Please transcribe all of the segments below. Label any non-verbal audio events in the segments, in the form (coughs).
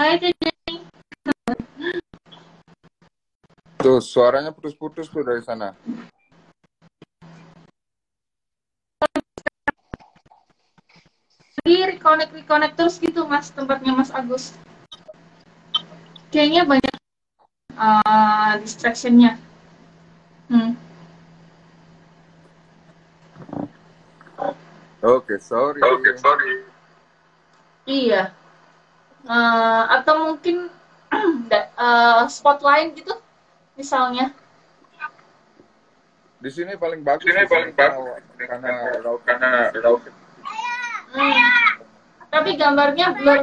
Hai Teh Tuh, suaranya putus-putus tuh dari sana. Di reconnect reconnect terus gitu Mas tempatnya Mas Agus. Kayaknya banyak uh, distractionnya. Hmm. Oke, sorry. Oke, sorry. Iya. Uh, atau mungkin (clears throat) uh, spot lain gitu misalnya. Di sini paling bagus. Di sini paling bagus karena raut karena raut. Hmm. Tapi gambarnya blur.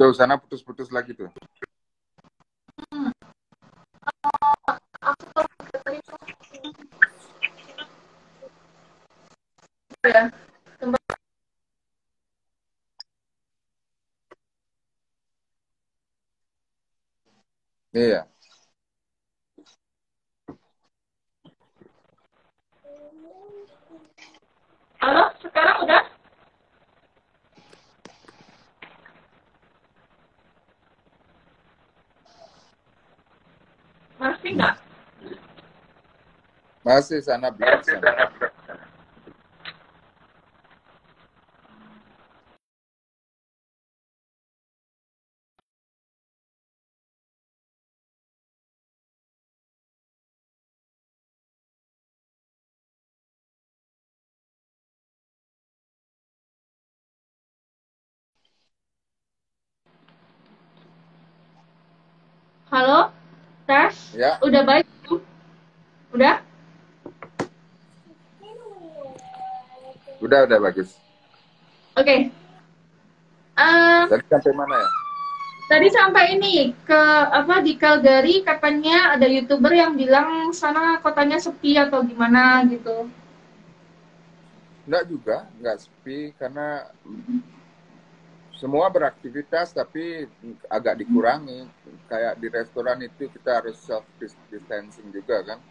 Tuh, sana putus-putus lagi tuh. Hmm. ya. Iya. Halo, sekarang udah? Masih nggak? Sana. sana black. Halo, tes? Ya. Udah baik? Udah? Udah, udah bagus. Oke. Eh, Tadi sampai mana ya? tadi sampai ini ke apa di Calgary katanya ada youtuber yang bilang sana kotanya sepi atau gimana gitu. Enggak juga, enggak sepi karena semua beraktivitas tapi agak dikurangi. Kayak di restoran itu kita harus self distancing juga kan.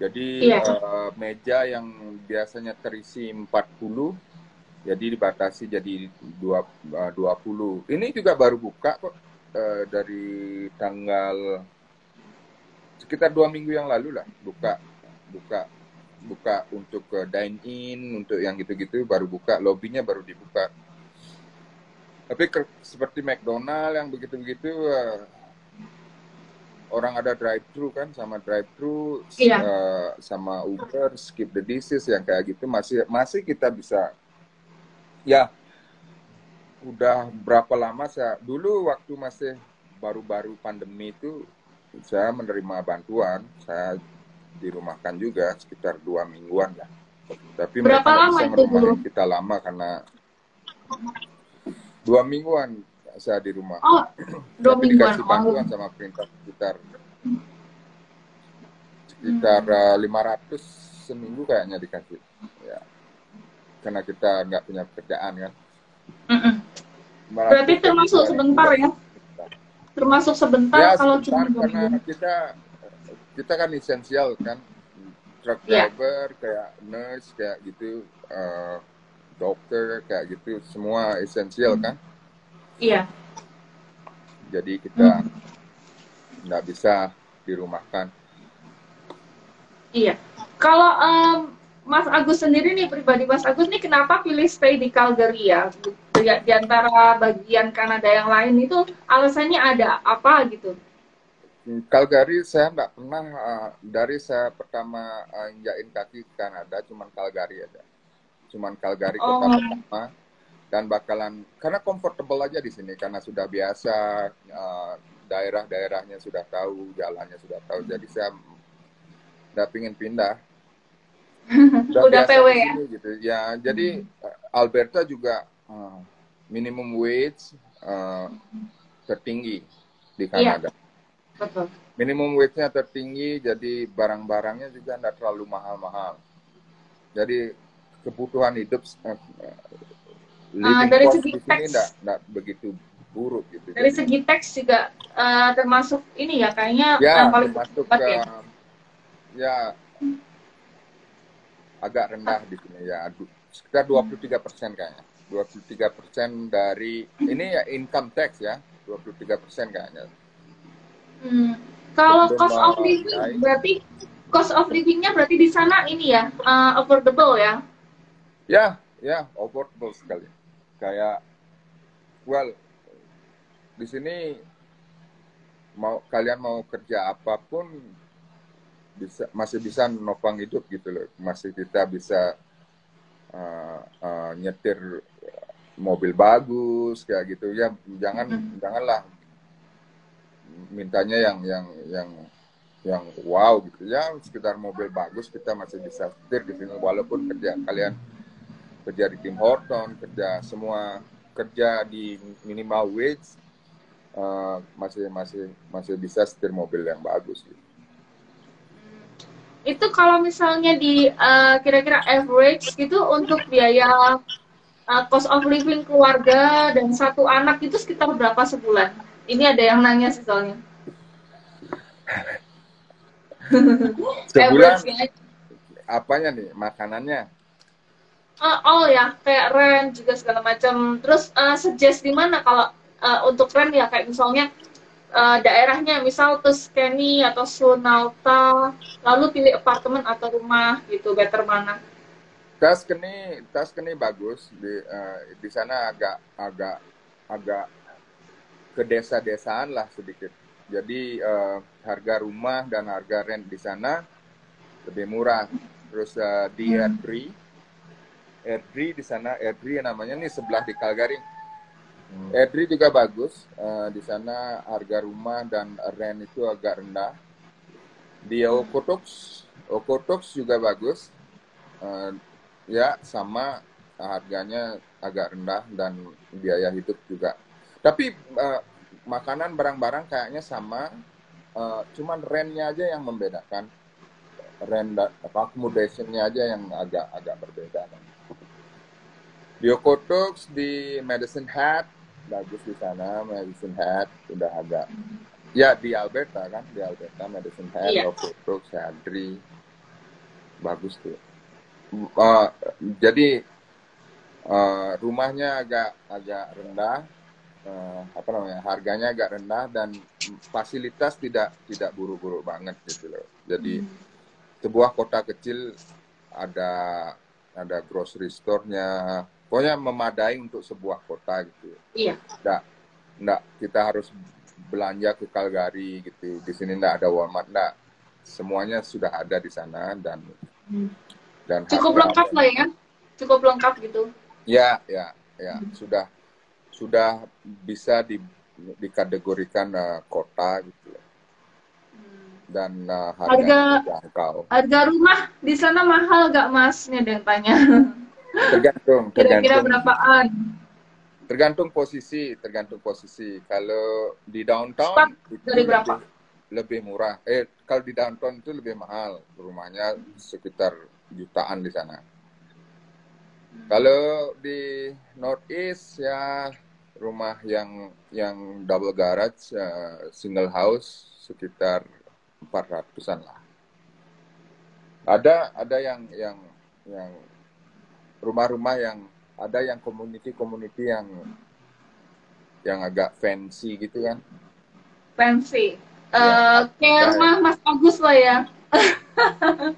Jadi Iya. eh, meja yang biasanya terisi 40 jadi dibatasi jadi dua- eh, 20. Ini juga baru buka kok eh, dari tanggal sekitar dua minggu yang lalu lah buka buka buka untuk ke dine in untuk yang gitu-gitu baru buka lobbynya baru dibuka tapi ke- seperti McDonald yang begitu-begitu eh, orang ada drive thru kan sama drive thru Iya. sama Uber skip the dishes yang kayak gitu masih masih kita bisa ya udah berapa lama saya dulu waktu masih baru-baru pandemi itu saya menerima bantuan saya dirumahkan juga sekitar dua mingguan lah tapi Berapa mereka lama bisa itu dulu? kita lama karena dua mingguan saya di rumah Oh, dua tapi mingguan. dikasih Oh, bantuan sama perintah sekitar sekitar eh, 500 seminggu kayaknya dikasih ya karena kita nggak punya pekerjaan kan Mm-mm. 500 Berarti termasuk sebentar ya? Termasuk sebentar ya kalau sebentar cuma dua karena minggu. kita kita kan esensial kan truck Iya. driver kayak nurse kayak gitu eh, dokter kayak gitu semua esensial kan Iya. jadi kita Hmm. nggak bisa dirumahkan Iya. Kalau em, Mas Agus sendiri nih pribadi Mas Agus nih kenapa pilih stay di Calgary ya? Di, di antara bagian Kanada yang lain itu alasannya ada apa gitu? Calgary saya nggak pernah eh, dari saya pertama eh, injakin kaki ke Kanada cuman Calgary aja cuman Calgary kota Oh. pertama dan bakalan karena comfortable aja di sini karena sudah biasa eh, daerah-daerahnya sudah tahu jalannya sudah tahu jadi saya nggak pingin pindah (laughs) Udah biasa PW ya? gitu ya jadi eh, Alberta juga eh, minimum wage eh, tertinggi di Iya. Kanada Betul. minimum wage-nya tertinggi, jadi barang-barangnya juga tidak terlalu mahal-mahal. Jadi kebutuhan hidup eh, Ah, dari segi tax. tidak begitu buruk gitu. Dari Jadi, segi teks juga eh, termasuk ini ya kayaknya ya yang paling termasuk cepat ya. ya agak rendah di sini ya sekitar 23 persen kayaknya 23 persen dari ini ya income tax ya 23 persen kayaknya hmm. kalau cost of living berarti cost of livingnya berarti di sana ini ya uh, affordable ya ya ya affordable sekali kayak well di sini mau kalian mau kerja apa pun bisa masih bisa nopang hidup gitu loh. Masih kita bisa uh, uh, nyetir mobil bagus kayak gitu. Ya jangan hmm. janganlah mintanya yang yang yang yang wow gitu. Ya sekitar mobil bagus kita masih bisa setir di sini walaupun kerja kalian kerja di Tim Horton kerja semua kerja di minimal wage uh, masih masih masih bisa setir mobil yang bagus gitu itu kalau misalnya di uh, kira-kira average gitu untuk biaya uh, cost of living keluarga dan satu anak itu sekitar berapa sebulan? Ini ada yang nanya sih soalnya. (laughs) sebulan apanya nih makanannya? Uh, oh ya kayak rent juga segala macam. Terus uh, suggest di mana kalau uh, untuk rent ya kayak misalnya uh, daerahnya misal Tuscany atau Sunalta lalu pilih apartemen atau rumah gitu better mana Tuscany Tuscany bagus di uh, di sana agak agak agak ke desa-desaan lah sedikit jadi uh, harga rumah dan harga rent di sana lebih murah terus uh, di hmm. Erdri di sana Erdri namanya nih sebelah di Calgary Hmm. Edri juga bagus. Uh, di sana harga rumah dan rent itu agak rendah. Di Okotox, Okotox juga bagus. Uh, ya sama harganya agak rendah dan biaya hidup juga. Tapi uh, makanan barang-barang kayaknya sama. Uh, cuman rentnya aja yang membedakan. Rent accommodationnya aja yang agak agak berbeda. Di Okotox, di Medicine Hat, bagus di sana Medicine Hat udah agak ya di Alberta kan di Alberta Medicine Hat iya. Brooks Hadri bagus tuh uh, jadi uh, rumahnya agak agak rendah uh, apa namanya harganya agak rendah dan fasilitas tidak tidak buru-buru banget gitu loh jadi hmm. sebuah kota kecil ada ada grocery store-nya pokoknya memadai untuk sebuah kota gitu. Iya. Nggak, nggak kita harus belanja ke Calgary gitu. Di sini nggak ada Walmart, nggak. Semuanya sudah ada di sana dan hmm. dan cukup lengkap lah ya, cukup lengkap gitu. Ya, ya, ya, hmm. sudah sudah bisa di, dikategorikan uh, kota gitu. Hmm. Dan uh, harga, harga Harga rumah di sana mahal gak mas? Ini ada yang tanya. (laughs) Tergantung. Kira-kira berapaan? Tergantung posisi, tergantung posisi. Kalau di downtown dari berapa? Lebih, lebih murah. Eh, kalau di downtown itu lebih mahal. Rumahnya sekitar jutaan di sana. Hmm. Kalau di northeast ya rumah yang yang double garage uh, single house sekitar 400-an lah. Ada ada yang yang yang rumah-rumah yang ada yang community-community yang yang agak fancy gitu kan. Fancy. Ya, uh, kayak rumah Mas Agus lah ya. (laughs)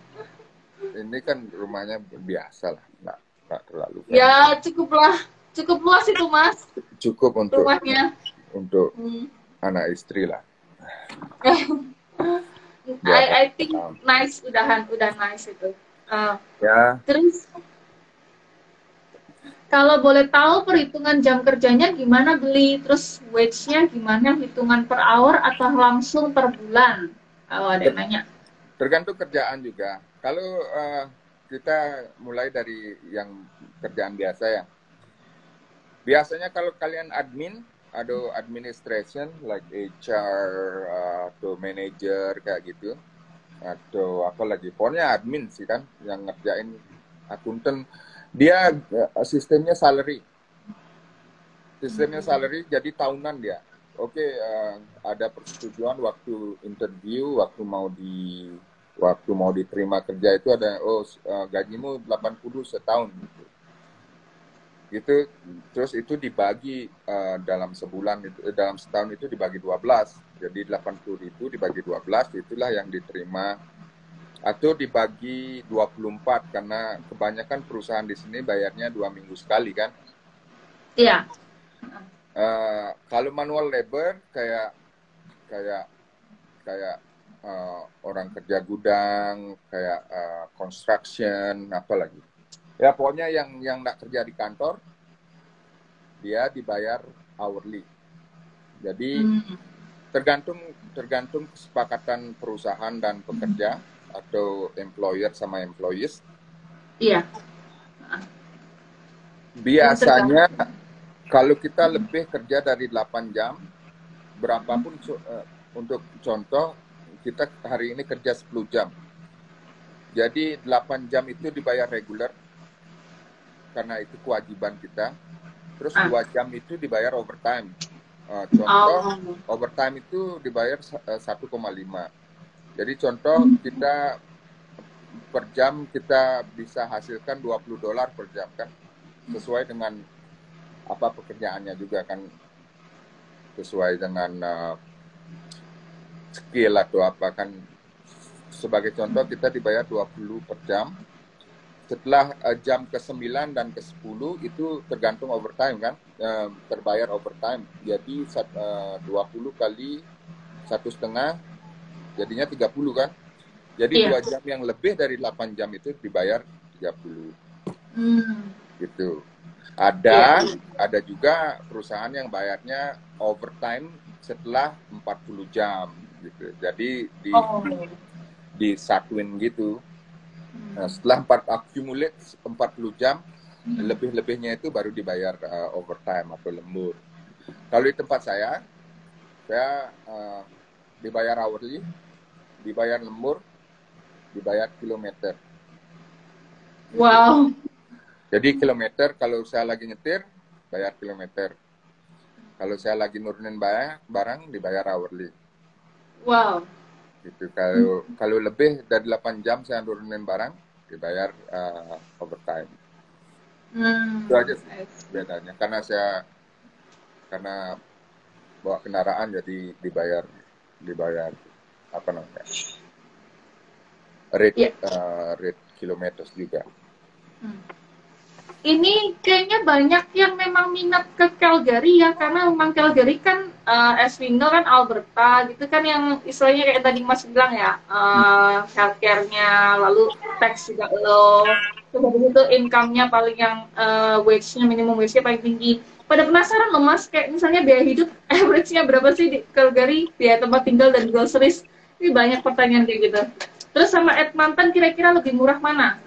ini kan rumahnya biasa lah, nggak, nggak terlalu. Fancy. Ya cukuplah, cukup luas itu Mas. Cukup untuk rumahnya. Untuk hmm. anak istri lah. (laughs) I, I think um, nice, udahan, udah nice itu. Uh, ya. Terus kalau boleh tahu perhitungan jam kerjanya gimana beli, terus wage-nya gimana, hitungan per hour atau langsung per bulan? Kalau ada yang nanya. Tergantung kerjaan juga. Kalau uh, kita mulai dari yang kerjaan biasa ya. Biasanya kalau kalian admin, ada administration like HR uh, atau manager kayak gitu atau apa lagi pokoknya admin sih kan yang ngerjain akuntan dia uh, sistemnya salary. Sistemnya salary jadi tahunan dia. Oke, okay, uh, ada persetujuan waktu interview, waktu mau di waktu mau diterima kerja itu ada oh uh, gajimu 80 setahun gitu itu terus itu dibagi uh, dalam sebulan itu eh, dalam setahun itu dibagi 12 jadi 80 ribu dibagi 12 itulah yang diterima atau dibagi 24 karena kebanyakan perusahaan di sini bayarnya dua minggu sekali kan? Iya. Uh, kalau manual labor kayak kayak kayak uh, orang kerja gudang kayak uh, construction apa lagi. Ya pokoknya yang yang nggak kerja di kantor dia dibayar hourly. Jadi hmm. tergantung tergantung kesepakatan perusahaan dan pekerja. hmm atau employer sama employees? Iya. Biasanya kalau kita lebih kerja dari 8 jam, berapapun uh, untuk contoh kita hari ini kerja 10 jam. Jadi 8 jam itu dibayar reguler karena itu kewajiban kita. Terus ah. 2 jam itu dibayar overtime. Uh, contoh oh. overtime itu dibayar 1,5 jadi contoh kita per jam kita bisa hasilkan 20 dolar per jam kan? Sesuai dengan apa pekerjaannya juga kan? Sesuai dengan uh, skill atau apa kan? Sebagai contoh kita dibayar 20 per jam. Setelah uh, jam ke-9 dan ke-10 itu tergantung overtime kan? Uh, terbayar overtime. Jadi uh, 20 kali satu setengah jadinya 30 kan. Jadi iya. dua jam yang lebih dari 8 jam itu dibayar 30. Hmm. Gitu. Ada iya. ada juga perusahaan yang bayarnya overtime setelah 40 jam gitu. Jadi di oh. di satuin gitu. Hmm. Nah, setelah 4 accumulate 40 jam hmm. lebih-lebihnya itu baru dibayar uh, overtime atau lembur. Kalau di tempat saya saya uh, dibayar hourly dibayar lembur, dibayar kilometer. Wow. Jadi kilometer kalau saya lagi nyetir, bayar kilometer. Kalau saya lagi nurunin barang, barang dibayar hourly. Wow. Gitu. Kalau hmm. kalau lebih dari 8 jam saya nurunin barang, dibayar uh, overtime. Hmm. Itu aja sih bedanya. Karena saya karena bawa kendaraan jadi dibayar dibayar apa namanya rate yeah. Ya. uh, rate kilometer juga. Hmm. Ini kayaknya banyak yang memang minat ke Calgary ya karena memang Calgary kan uh, as we know kan Alberta gitu kan yang istilahnya kayak tadi Mas bilang ya uh, healthcare-nya lalu tax juga low terus itu income-nya paling yang uh, wage-nya minimum wage-nya paling tinggi pada penasaran loh mas kayak misalnya biaya hidup (laughs) average-nya berapa sih di Calgary biaya tempat tinggal dan groceries ini banyak pertanyaan kayak gitu. Terus sama Edmonton kira-kira lebih murah mana?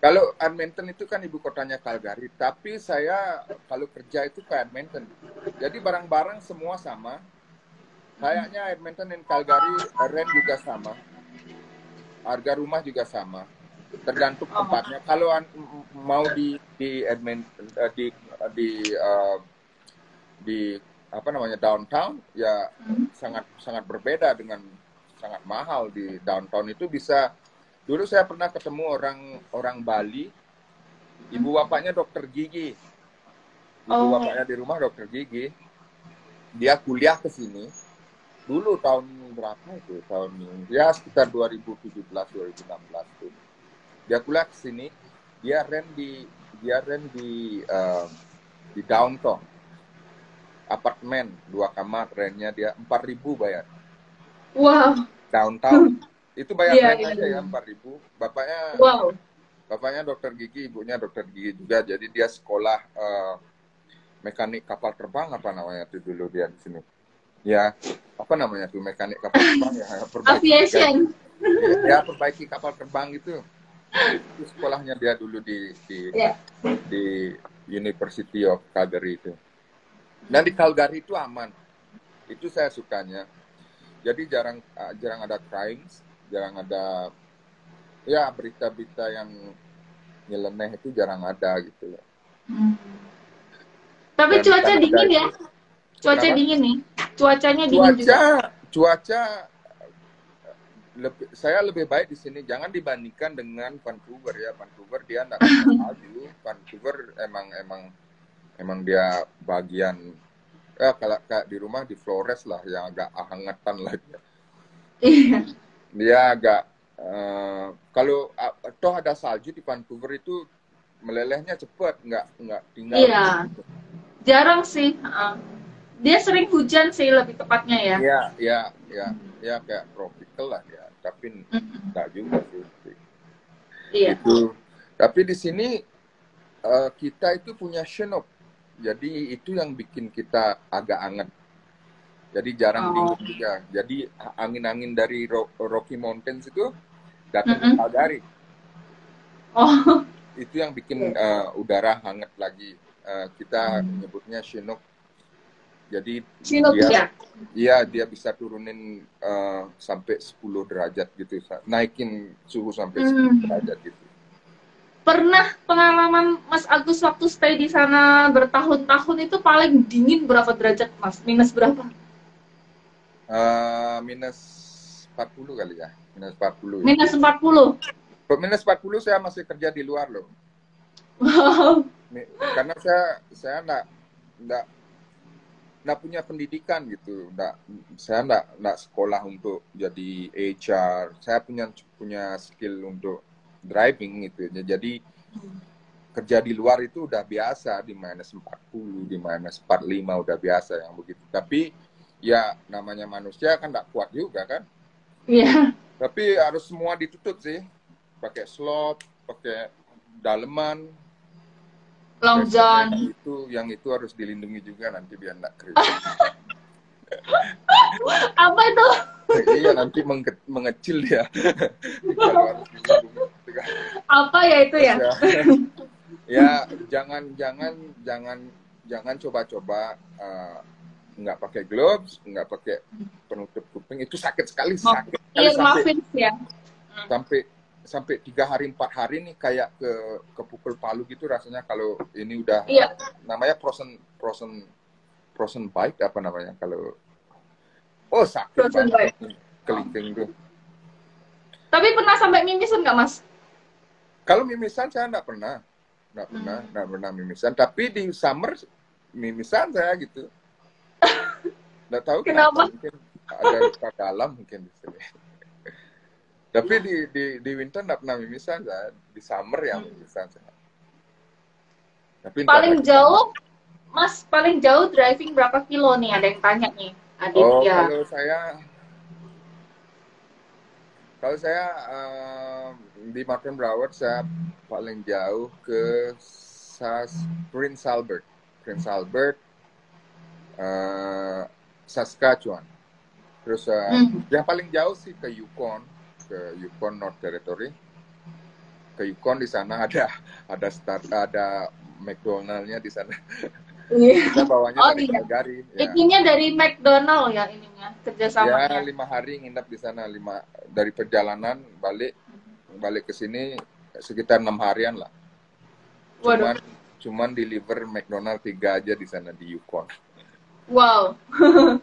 Kalau Edmonton itu kan ibu kotanya Calgary, tapi saya kalau kerja itu ke Edmonton. Jadi barang-barang semua sama. Kayaknya Edmonton dan Calgary rent juga sama. Harga rumah juga sama. Tergantung oh. tempatnya. Kalau mau di di Edmonton eh, di di uh, di apa namanya downtown ya hmm. sangat sangat berbeda dengan sangat mahal di downtown. Itu bisa dulu saya pernah ketemu orang orang Bali. Ibu hmm. bapaknya dokter gigi. Ibu oh. bapaknya di rumah dokter gigi. Dia kuliah ke sini. Dulu tahun berapa itu? Tahun ya sekitar 2017 2016 tuh dia kuliah ke sini. Dia rent di dia rent di uh, di downtown apartemen dua kamar rentnya dia empat ribu bayar. Wow. Downtown. (laughs) Itu bayar yeah, rent yeah, aja yeah. ya empat ribu. Bapaknya wow. bapaknya dokter gigi ibunya dokter gigi juga. Jadi dia sekolah uh, mekanik kapal terbang apa namanya itu dulu dia di sini. Ya apa namanya tuh mekanik kapal terbang ya? (laughs) Perbaiki aviation ya, ya perbaiki kapal terbang itu. Itu sekolahnya dia dulu di di yeah. di University of Calgary itu dan di Calgary itu aman. Itu saya sukanya. Jadi jarang uh, jarang ada crimes, jarang ada ya berita-berita yang nyeleneh itu jarang ada gitu ya. Hmm. Tapi Dan cuaca dingin ya? Cuaca kenapa? dingin nih. Cuacanya dingin cuaca, juga. Cuaca lebih, saya lebih baik di sini. Jangan dibandingkan dengan Vancouver ya. Vancouver dia nggak salju. (laughs) Vancouver emang emang emang dia bagian eh kalau kayak di rumah di Flores lah yang agak hangatan lah dia. Iya. Dia agak uh, kalau uh, toh ada salju di Vancouver itu melelehnya cepat, nggak nggak tinggal. Iya. Jarang sih. Uh, dia sering hujan sih lebih tepatnya ya. Iya, iya, iya, ya kayak tropical lah ya. Tapi nggak juga sih. Iya. Itu. Tapi di sini uh, kita itu punya Chinook jadi itu yang bikin kita agak anget. Jadi jarang oh. dingin juga. Jadi angin-angin dari Rocky Mountains itu datang mm -hmm. ke Calgary. Oh. Itu yang bikin uh, udara hangat lagi. Uh, kita mm. nyebutnya Chinook. Jadi Chinook, dia, ya. Iya, dia bisa turunin uh, sampai 10 derajat gitu, naikin suhu sampai 10 mm. derajat gitu pernah pengalaman Mas Agus waktu stay di sana bertahun-tahun itu paling dingin berapa derajat Mas? Minus berapa? Uh, minus 40 kali ya. Minus 40. Ya. Minus 40? Minus 40 saya masih kerja di luar loh. Wow. Karena saya saya enggak enggak enggak punya pendidikan gitu, enggak saya enggak enggak sekolah untuk jadi HR. Saya punya punya skill untuk driving gitu ya. Jadi kerja di luar itu udah biasa di minus 40, di minus 45 udah biasa yang begitu. Tapi ya namanya manusia kan tidak kuat juga kan. Iya. Yeah. Tapi harus semua ditutup sih. Pakai slot, pakai daleman. Long john. Itu yang itu harus dilindungi juga nanti biar enggak kering. (laughs) Apa itu? Iya nanti menge mengecil dia. Apa ya itu ya? ya, ya jangan jangan jangan jangan coba-coba uh, nggak pakai gloves, nggak pakai penutup kuping itu sakit sekali sakit. Iya maafin ya. Sampai sampai tiga hari empat hari nih kayak ke ke pukul palu gitu rasanya kalau ini udah iya. namanya frozen frozen frozen bite apa namanya kalau oh sakit frozen banget kelingking tuh. Tapi pernah sampai mimisan nggak mas? Kalau mimisan saya nggak pernah, nggak pernah, hmm. nggak pernah mimisan. Tapi di summer mimisan saya gitu. (laughs) Nggak tahu kenapa. Mungkin ada luka dalam mungkin di sini. (laughs) Tapi di di di winter nggak pernah mimisan saya. Di summer yang hmm. mimisan saya. Tapi paling jauh, Mas paling jauh driving berapa kilo nih? Ada yang tanya nih. Aditya. Oh, kalau saya kalau saya uh, di Martin Brower saya paling jauh ke Sas Prince Albert, Prince Albert, uh, Saskatchewan. Terus uh, hmm. yang paling jauh sih ke Yukon, ke Yukon North Territory. Ke Yukon di sana ada ada start ada McDonald-nya di sana. (laughs) Iya. Kita bawanya oh, dari iya. Calgary. Ya. Dari McDonald ya ininya kerjasama. Ya lima hari nginep di sana lima dari perjalanan balik balik ke sini sekitar enam harian lah. Cuman Waduh. cuman deliver McDonald tiga aja di sana di Yukon. Wow. (laughs)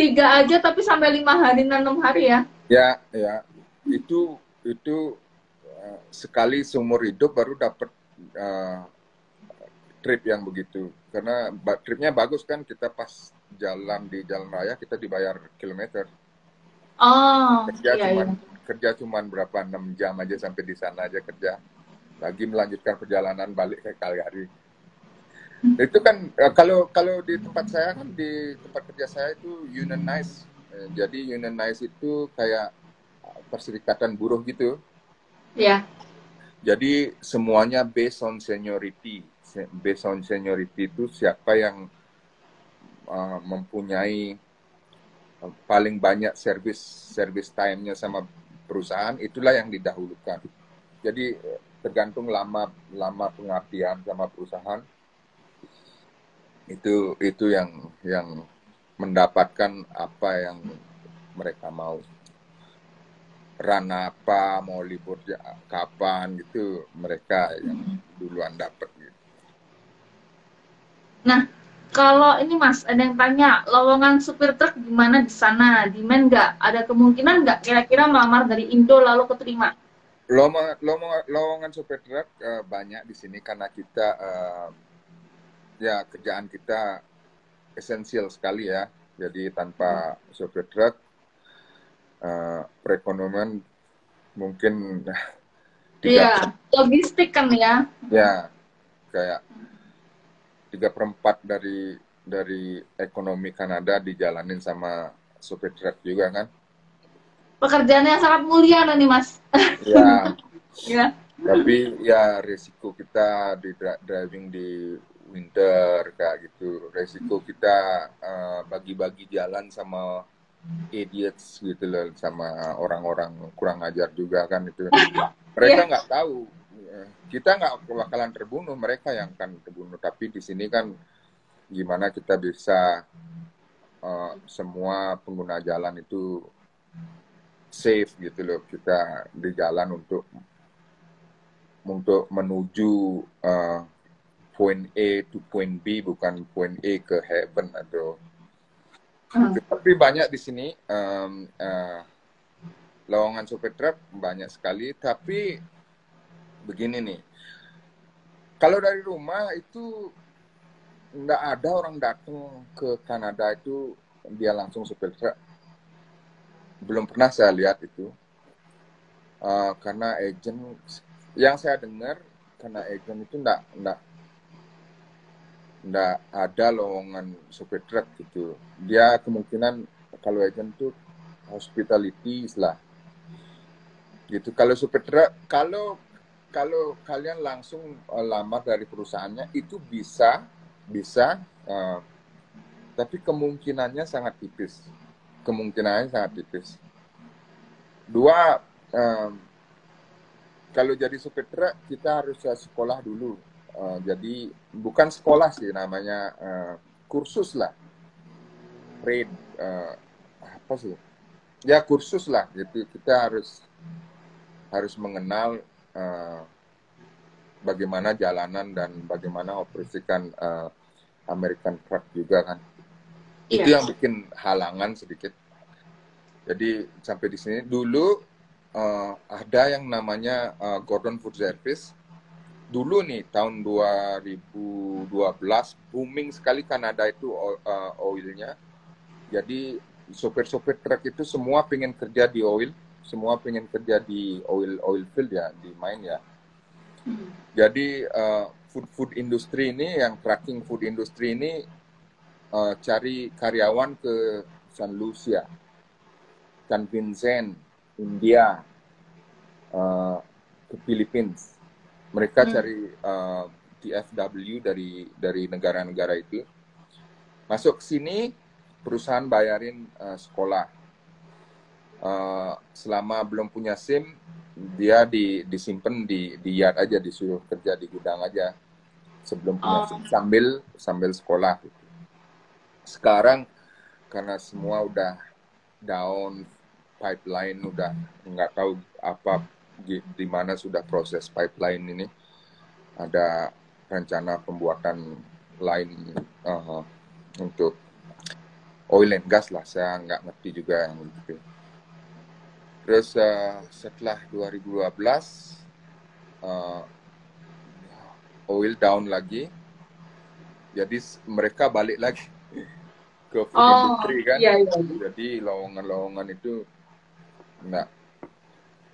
tiga aja tapi sampai lima hari enam hari ya? Ya ya itu itu uh, sekali seumur hidup baru dapat uh, trip yang begitu karena tripnya bagus kan kita pas jalan di jalan raya kita dibayar kilometer. Oh kerja iya, cuman iya. kerja cuman berapa enam jam aja sampai di sana aja kerja. Lagi melanjutkan perjalanan balik ke Calgary hmm. itu kan eh, kalau kalau di tempat saya kan di tempat kerja saya itu unionize. Eh, jadi unionize itu kayak perserikatan buruh gitu. Ya jadi semuanya based on seniority based on seniority itu siapa yang uh, mempunyai uh, paling banyak service service time-nya sama perusahaan itulah yang didahulukan. Jadi tergantung lama lama pengabdian sama perusahaan. Itu itu yang yang mendapatkan apa yang mereka mau. Rana apa mau libur kapan gitu mereka yang duluan dapat Nah, kalau ini Mas, ada yang tanya, lowongan supir truk gimana di sana? Demand nggak? Ada kemungkinan nggak kira-kira melamar dari Indo lalu keterima? Lowongan, lowongan, lowongan supir truk uh, banyak di sini karena kita, uh, ya kerjaan kita esensial sekali ya. Jadi tanpa supir truk, uh, perekonomian mungkin (laughs) Iya, logistik kan ya. Ya, kayak tiga perempat dari dari ekonomi Kanada dijalanin sama supir truk juga kan. Pekerjaan yang sangat mulia nih mas. Ya. (laughs) ya. Tapi ya risiko kita di driving di winter kayak gitu. Risiko kita uh, bagi-bagi jalan sama idiots gitu loh sama orang-orang kurang ajar juga kan itu. (laughs) Mereka nggak yeah. tahu kita nggak bakalan terbunuh mereka yang akan terbunuh. Tapi di sini kan gimana kita bisa uh, semua pengguna jalan itu safe gitu loh. Kita di jalan untuk untuk menuju uh, point A to point B bukan point A ke heaven atau hmm. tapi banyak di sini um, uh, lowongan super truk banyak sekali. Tapi begini nih. Kalau dari rumah itu nggak ada orang datang ke Kanada itu dia langsung supir truk. Belum pernah saya lihat itu. Uh, karena agent yang saya dengar karena agent itu nggak nggak nggak ada lowongan supir truk gitu. Dia kemungkinan kalau agent itu hospitality lah gitu. Kalau supir truk kalau kalau kalian langsung uh, lamar dari perusahaannya itu bisa bisa uh, tapi kemungkinannya sangat tipis. Kemungkinannya sangat tipis. Dua um, kalau jadi supir truk kita harus sekolah dulu. Uh, jadi bukan sekolah sih namanya uh, kursus lah. Trade uh, apa sih? Ya kursus lah. Gitu kita harus harus mengenal uh, bagaimana jalanan dan bagaimana operasikan uh, American truck juga kan. Yeah. Itu yang bikin halangan sedikit. Jadi sampai di sini dulu uh, ada yang namanya uh, Gordon Food Service. Dulu nih tahun 2012 booming sekali Kanada itu uh, oilnya. Jadi sopir-sopir truk itu semua pengen kerja di oil semua pengen kerja di oil oil field ya di mine ya hmm. jadi uh, food food industri ini yang tracking food industri ini uh, cari karyawan ke San Lucia San Vincent India uh, ke Philippines mereka hmm. cari uh, TFW dari dari negara-negara itu masuk ke sini perusahaan bayarin uh, sekolah uh, selama belum punya SIM dia di disimpan di di yard aja disuruh kerja di gudang aja sebelum punya oh. SIM sambil sambil sekolah gitu. Sekarang karena semua udah down pipeline udah nggak tahu apa di, di mana sudah proses pipeline ini ada rencana pembuatan lain uh, untuk oil and gas lah saya nggak ngerti juga yang gitu Terus uh, setelah 2012 uh, oil down lagi, jadi mereka balik lagi (laughs) ke food oh, industry kan. Iya, iya. Jadi lowongan-lowongan itu enggak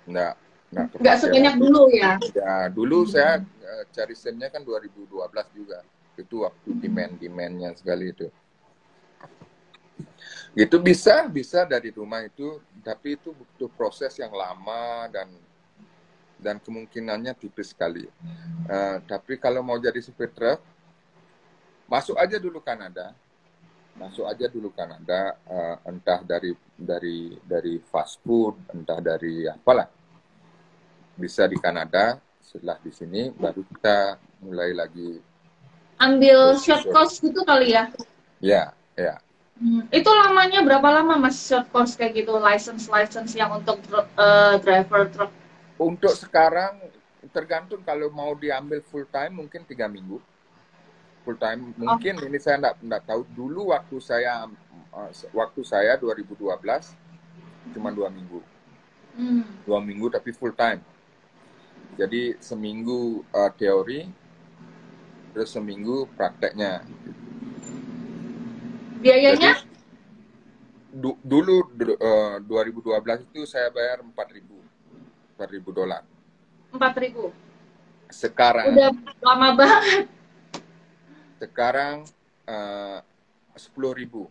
enggak enggak enggak sebanyak dulu ya. Ya, dulu hmm. saya uh, cari SIM-nya kan 2012 juga. Itu waktu demand-demandnya sekali itu. Itu bisa, bisa dari rumah itu, tapi itu butuh proses yang lama dan dan kemungkinannya tipis sekali. Uh, tapi kalau mau jadi supir truk, masuk aja dulu Kanada, masuk aja dulu Kanada, uh, entah dari dari dari fast food, entah dari apalah, bisa di Kanada. Setelah di sini baru kita mulai lagi ambil short course gitu kali ya? Ya, ya. Hmm, itu lamanya berapa lama mas short course kayak gitu license license yang untuk uh, driver truck? Untuk sekarang tergantung kalau mau diambil full time mungkin tiga minggu. full time. Mungkin ini saya enggak enggak tahu dulu waktu saya uh, waktu saya 2012 cuma dua minggu. Hmm. Dua minggu tapi full time. Jadi seminggu uh, teori, terus seminggu prakteknya. Biayanya? Du, dulu du, uh, 2012 itu saya bayar 4000 4000 dolar. 4000. Sekarang Udah lama banget. sekarang uh, 10000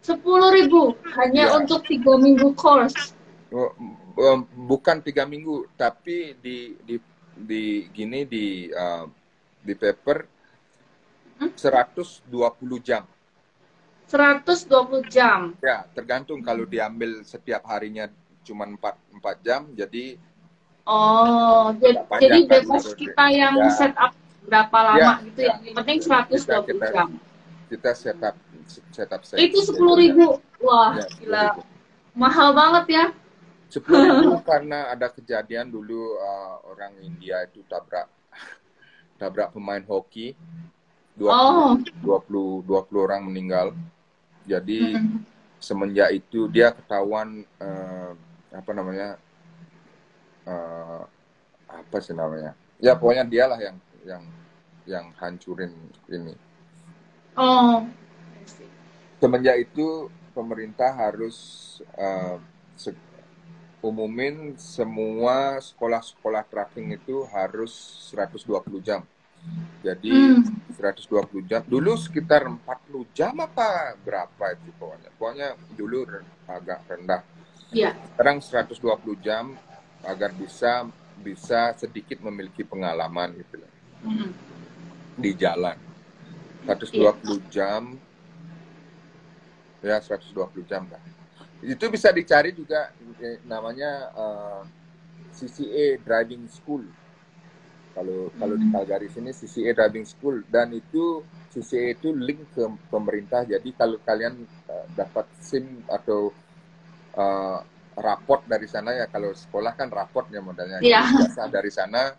Sepuluh ribu hanya Ya. untuk tiga minggu course. Oh, um, bukan tiga minggu, tapi di di di gini di uh, di paper Hmm? 120 jam. 120 jam. Ya, tergantung kalau diambil setiap harinya cuma 4 4 jam, jadi Oh, jadi, jadi kan bebas menurut kita yang ya. set up berapa lama Ya, gitu ya. ya. Yang penting 120 Kita- kita- jam. kita setup setup set. Itu 10 ribu. Wah, Ya, gila. Mahal banget ya. Sepuluh ribu (laughs) karena ada kejadian dulu uh, orang India itu tabrak tabrak pemain hoki 20, Oh. 20 20 orang meninggal. Jadi semenjak itu dia ketahuan eh, apa namanya eh, apa sih namanya ya pokoknya dialah yang yang yang hancurin ini. Oh. semenjak itu pemerintah harus se- umumin semua sekolah-sekolah tracking itu harus 120 jam jadi Hmm. 120 jam. Dulu sekitar 40 jam apa berapa itu pokoknya? Pokoknya dulu agak rendah. Iya. sekarang 120 jam agar bisa bisa sedikit memiliki pengalaman gitu loh, Mm. di jalan. 120 jam. Ya 120 jam lah. Itu bisa dicari juga eh, namanya eh, CCA driving school kalau kalau di Hmm. Calgary sini CCA driving school dan itu CCA itu link ke pemerintah jadi kalau kalian eh, dapat SIM atau eh, raport dari sana ya kalau sekolah kan raport ya modalnya Iya. Ijazah dari sana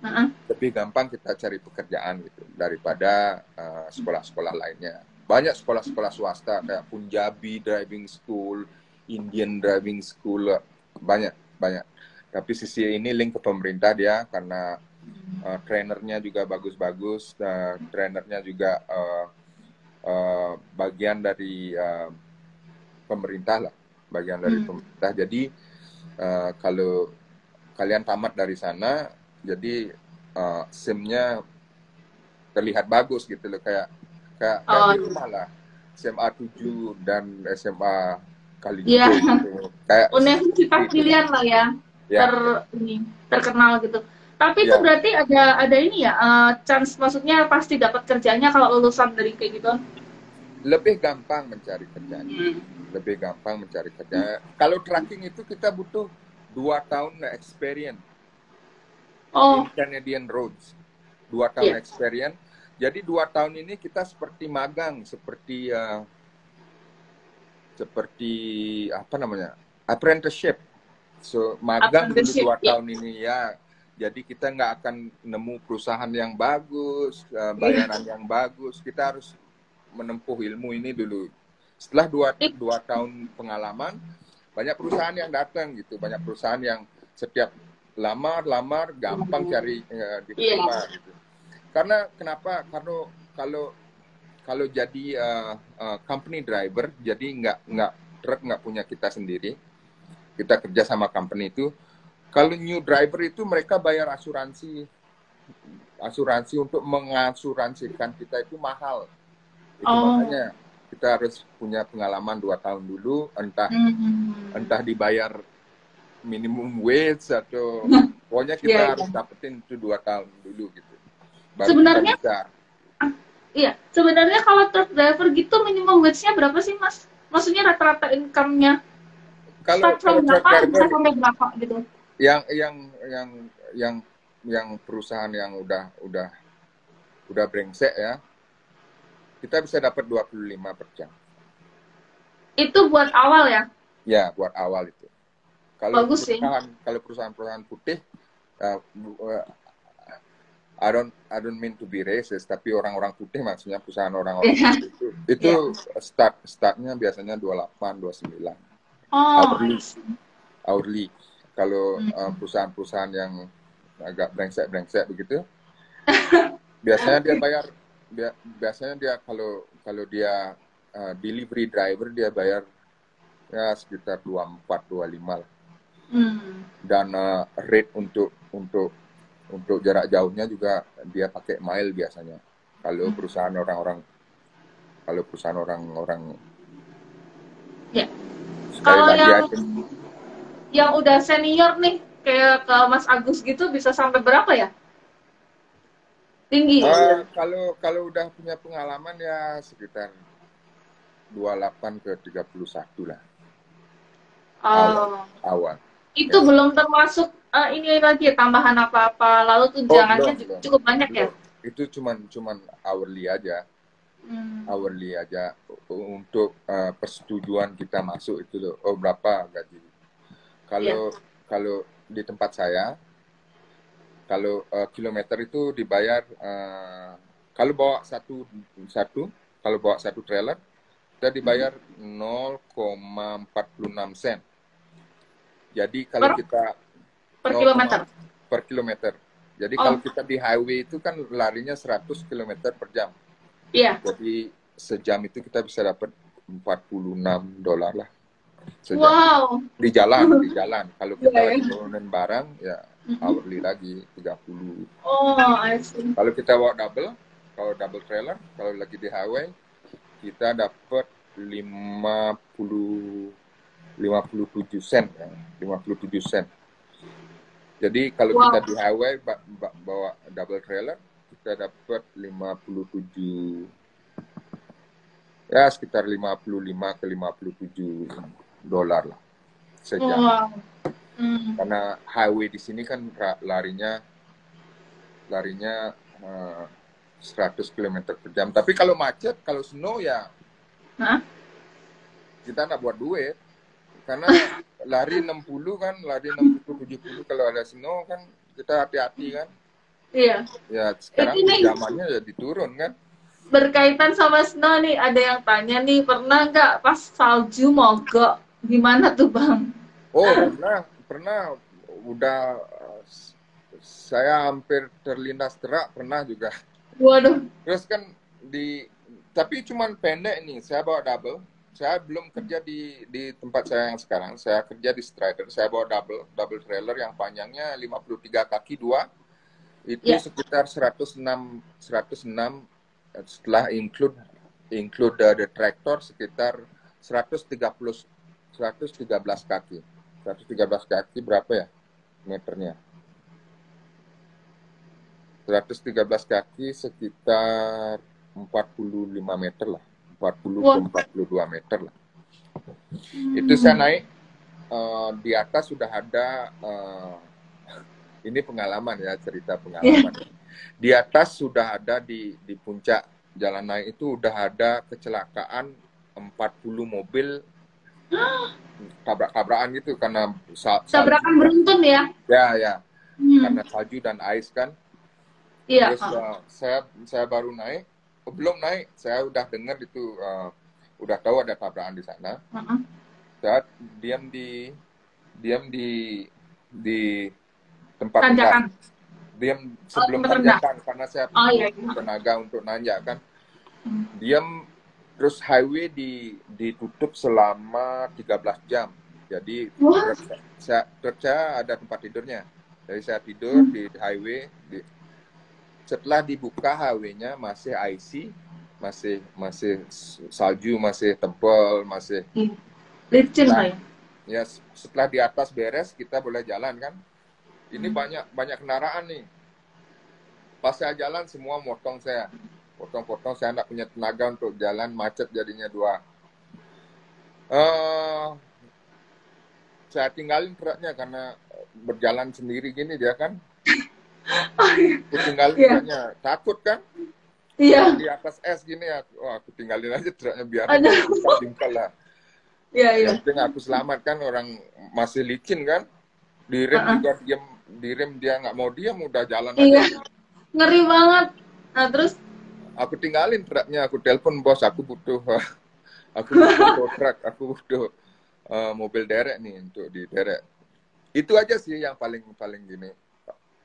Heeh. lebih gampang kita cari pekerjaan gitu daripada eh, sekolah-sekolah lainnya. Banyak sekolah-sekolah swasta kayak Punjabi Driving School, Indian Driving School, banyak banyak. Tapi sisi ini link ke pemerintah dia karena eh, trainernya juga bagus-bagus, eh, trainernya juga eh, eh, bagian dari eh, pemerintah lah, bagian dari Hmm. pemerintah. Jadi eh, kalau kalian tamat dari sana, jadi uh, SIM-nya terlihat bagus gitu loh kayak kayak, kayak Oh. di rumah lah SMA 7 dan SMA kali Iya. gitu. kayak Universitas Gitu. pilihan lah ya. ya ter ini terkenal gitu. Tapi itu Ya. berarti ada ada ini ya eh, chance maksudnya pasti dapat kerjanya kalau lulusan dari kayak gitu. lebih gampang mencari kerjaan lebih gampang mencari kerja. Kalau tracking itu kita butuh dua tahun experience. Oh, in Canadian roads. Dua tahun Iya. experience. Jadi dua tahun ini kita seperti magang seperti uh, seperti apa namanya apprenticeship. So magang dulu dua iya. tahun ini ya jadi kita nggak akan nemu perusahaan yang bagus Iya. bayaran yang bagus. Kita harus menempuh ilmu ini dulu. Setelah dua dua tahun pengalaman banyak perusahaan yang datang gitu. Banyak perusahaan yang setiap lamar lamar gampang cari uh, diterima gitu. Karena kenapa? Karena kalau kalau jadi uh, uh, company driver jadi nggak nggak truk nggak punya kita sendiri. Kita kerja sama company itu kalau new driver itu mereka bayar asuransi asuransi untuk mengasuransikan kita itu mahal itu Oh. makanya kita harus punya pengalaman dua tahun dulu entah hmm. entah dibayar minimum wage atau pokoknya kita Iya, iya. harus dapetin itu dua tahun dulu gitu Baru Sebenarnya- kita bisa. iya. Sebenarnya kalau truck driver gitu minimum wage-nya berapa sih mas? Maksudnya rata-rata income-nya kalau start kalau from truck berapa driver bisa sampai berapa gitu? Yang yang yang yang yang perusahaan yang udah udah udah brengsek ya kita bisa dapat 25 per jam Itu buat awal ya? ya buat awal itu kalau Bagus sih. perusahaan kalau perusahaan-perusahaan putih uh, I don't I don't mean to be racist, tapi orang-orang putih maksudnya perusahaan orang-orang Iya. (laughs) putih itu itu start startnya biasanya 28, 29 Oh, Hourly. Hourly. Kalau uh, perusahaan-perusahaan yang agak brengsek-brengsek begitu, (laughs) biasanya dia (laughs) bayar bia- biasanya dia kalau kalau dia uh, delivery driver dia bayar ya sekitar 24 25 lah. Hmm. Dan uh, rate untuk untuk untuk jarak jauhnya juga dia pakai mile biasanya. Kalau Hmm. perusahaan orang-orang kalau perusahaan orang-orang Ya. Kalau yang yang udah senior nih kayak ke Mas Agus gitu bisa sampai berapa ya? Tinggi. Uh, kalau kalau udah punya pengalaman ya sekitar 28 ke 31 lah Oh. awal. Itu Ya. belum termasuk eh, ini lagi tambahan apa-apa lalu tunjangannya belum, ju- belum. cukup banyak ya? Belum. Itu cuman cuman hourly aja, Hmm. hourly aja untuk uh, persetujuan kita masuk itu loh. Oh berapa gaji? Kalau kalau di tempat saya kalau uh, kilometer itu dibayar uh, kalau bawa satu satu kalau bawa satu trailer kita dibayar 0,46 sen. Jadi kalau Per? kita Per 0, kilometer. per kilometer. Jadi Oh. kalau kita di highway itu kan larinya 100 km per jam. Iya. Jadi sejam itu kita bisa dapat 46 dolar lah. Sejam. Wow. Di jalan, di (laughs) jalan. Kalau kita Iya, lagi iya. turunin barang ya hourly lagi 30. Oh, I see. Kalau kita bawa double, kalau double trailer, kalau lagi di highway, kita dapat 50 57 sen, ya. 57 sen. Jadi kalau Wow. kita di highway ba- ba- bawa double trailer, kita dapat 57 ya sekitar 55 ke 57 dolar lah sejam. Wow. Hmm. Karena highway di sini kan larinya larinya eh, 100 km per jam. Tapi kalau macet, kalau snow ya Hah? kita nggak buat duit. Karena (laughs) lari 60 kan, lari 60 70 kalau ada snow kan kita hati-hati kan. Iya. Ya sekarang zamannya ya diturun kan. Berkaitan sama snow nih, ada yang tanya nih, pernah nggak pas salju mogok? Gimana tuh bang? Oh pernah, pernah udah saya hampir terlindas terak pernah juga. Waduh. Terus kan di tapi cuman pendek nih. Saya bawa double. Saya belum kerja di di tempat saya yang sekarang. Saya kerja di Strider. Saya bawa double, double trailer yang panjangnya 53 kaki dua. Itu Ya. sekitar 106 106 eh, setelah include include the, the tractor sekitar 130 113 kaki. 113 kaki berapa ya meternya? 113 kaki sekitar 45 meter lah. 40 Wah. ke 42 meter lah. Itu saya naik eh, di atas sudah ada eh, (laughs) ini pengalaman ya cerita pengalaman. Di atas sudah ada di di puncak jalan naik itu udah ada kecelakaan 40 mobil tabrak-tabrakan gitu karena salju. Tabrakan beruntun ya? Ya ya, Hmm. karena salju dan ais kan. Iya. Terus uh, saya saya baru naik, oh, belum naik, saya udah dengar itu uh, udah tahu ada tabrakan di sana. Heeh. Saya diam di diam di di tempat Tanjakan. Diam sebelum tempat rendah. tanjakan karena saya Oh, iya, iya. tenaga untuk nanjak kan. Hmm. Diam terus highway di ditutup selama 13 jam. Jadi truk saya, truk saya ada tempat tidurnya. Jadi saya tidur Hmm. di highway. Di, setelah dibuka highway-nya masih icy, masih masih salju, masih tebal, masih Licin Nah. ya. ya setelah di atas beres kita boleh jalan kan. Ini Hmm. banyak banyak kendaraan nih. Pas saya jalan semua motong saya. Potong-potong saya nggak punya tenaga untuk jalan macet jadinya dua. eh saya tinggalin truknya karena berjalan sendiri gini dia kan. Aku tinggalin Iya. truknya. Takut kan? Iya. Di atas es gini ya. Wah, aku tinggalin aja truknya biar jengkal lah. Iya, iya. Yang penting aku selamatkan orang masih licin kan. Di rem Uh-uh. juga diam, di rem dia nggak mau diam udah jalan Iya. aja. ngeri banget. Nah terus aku tinggalin truknya aku telepon bos aku butuh (laughs) aku butuh truk aku butuh uh, mobil derek nih untuk di derek. Itu aja sih yang paling paling gini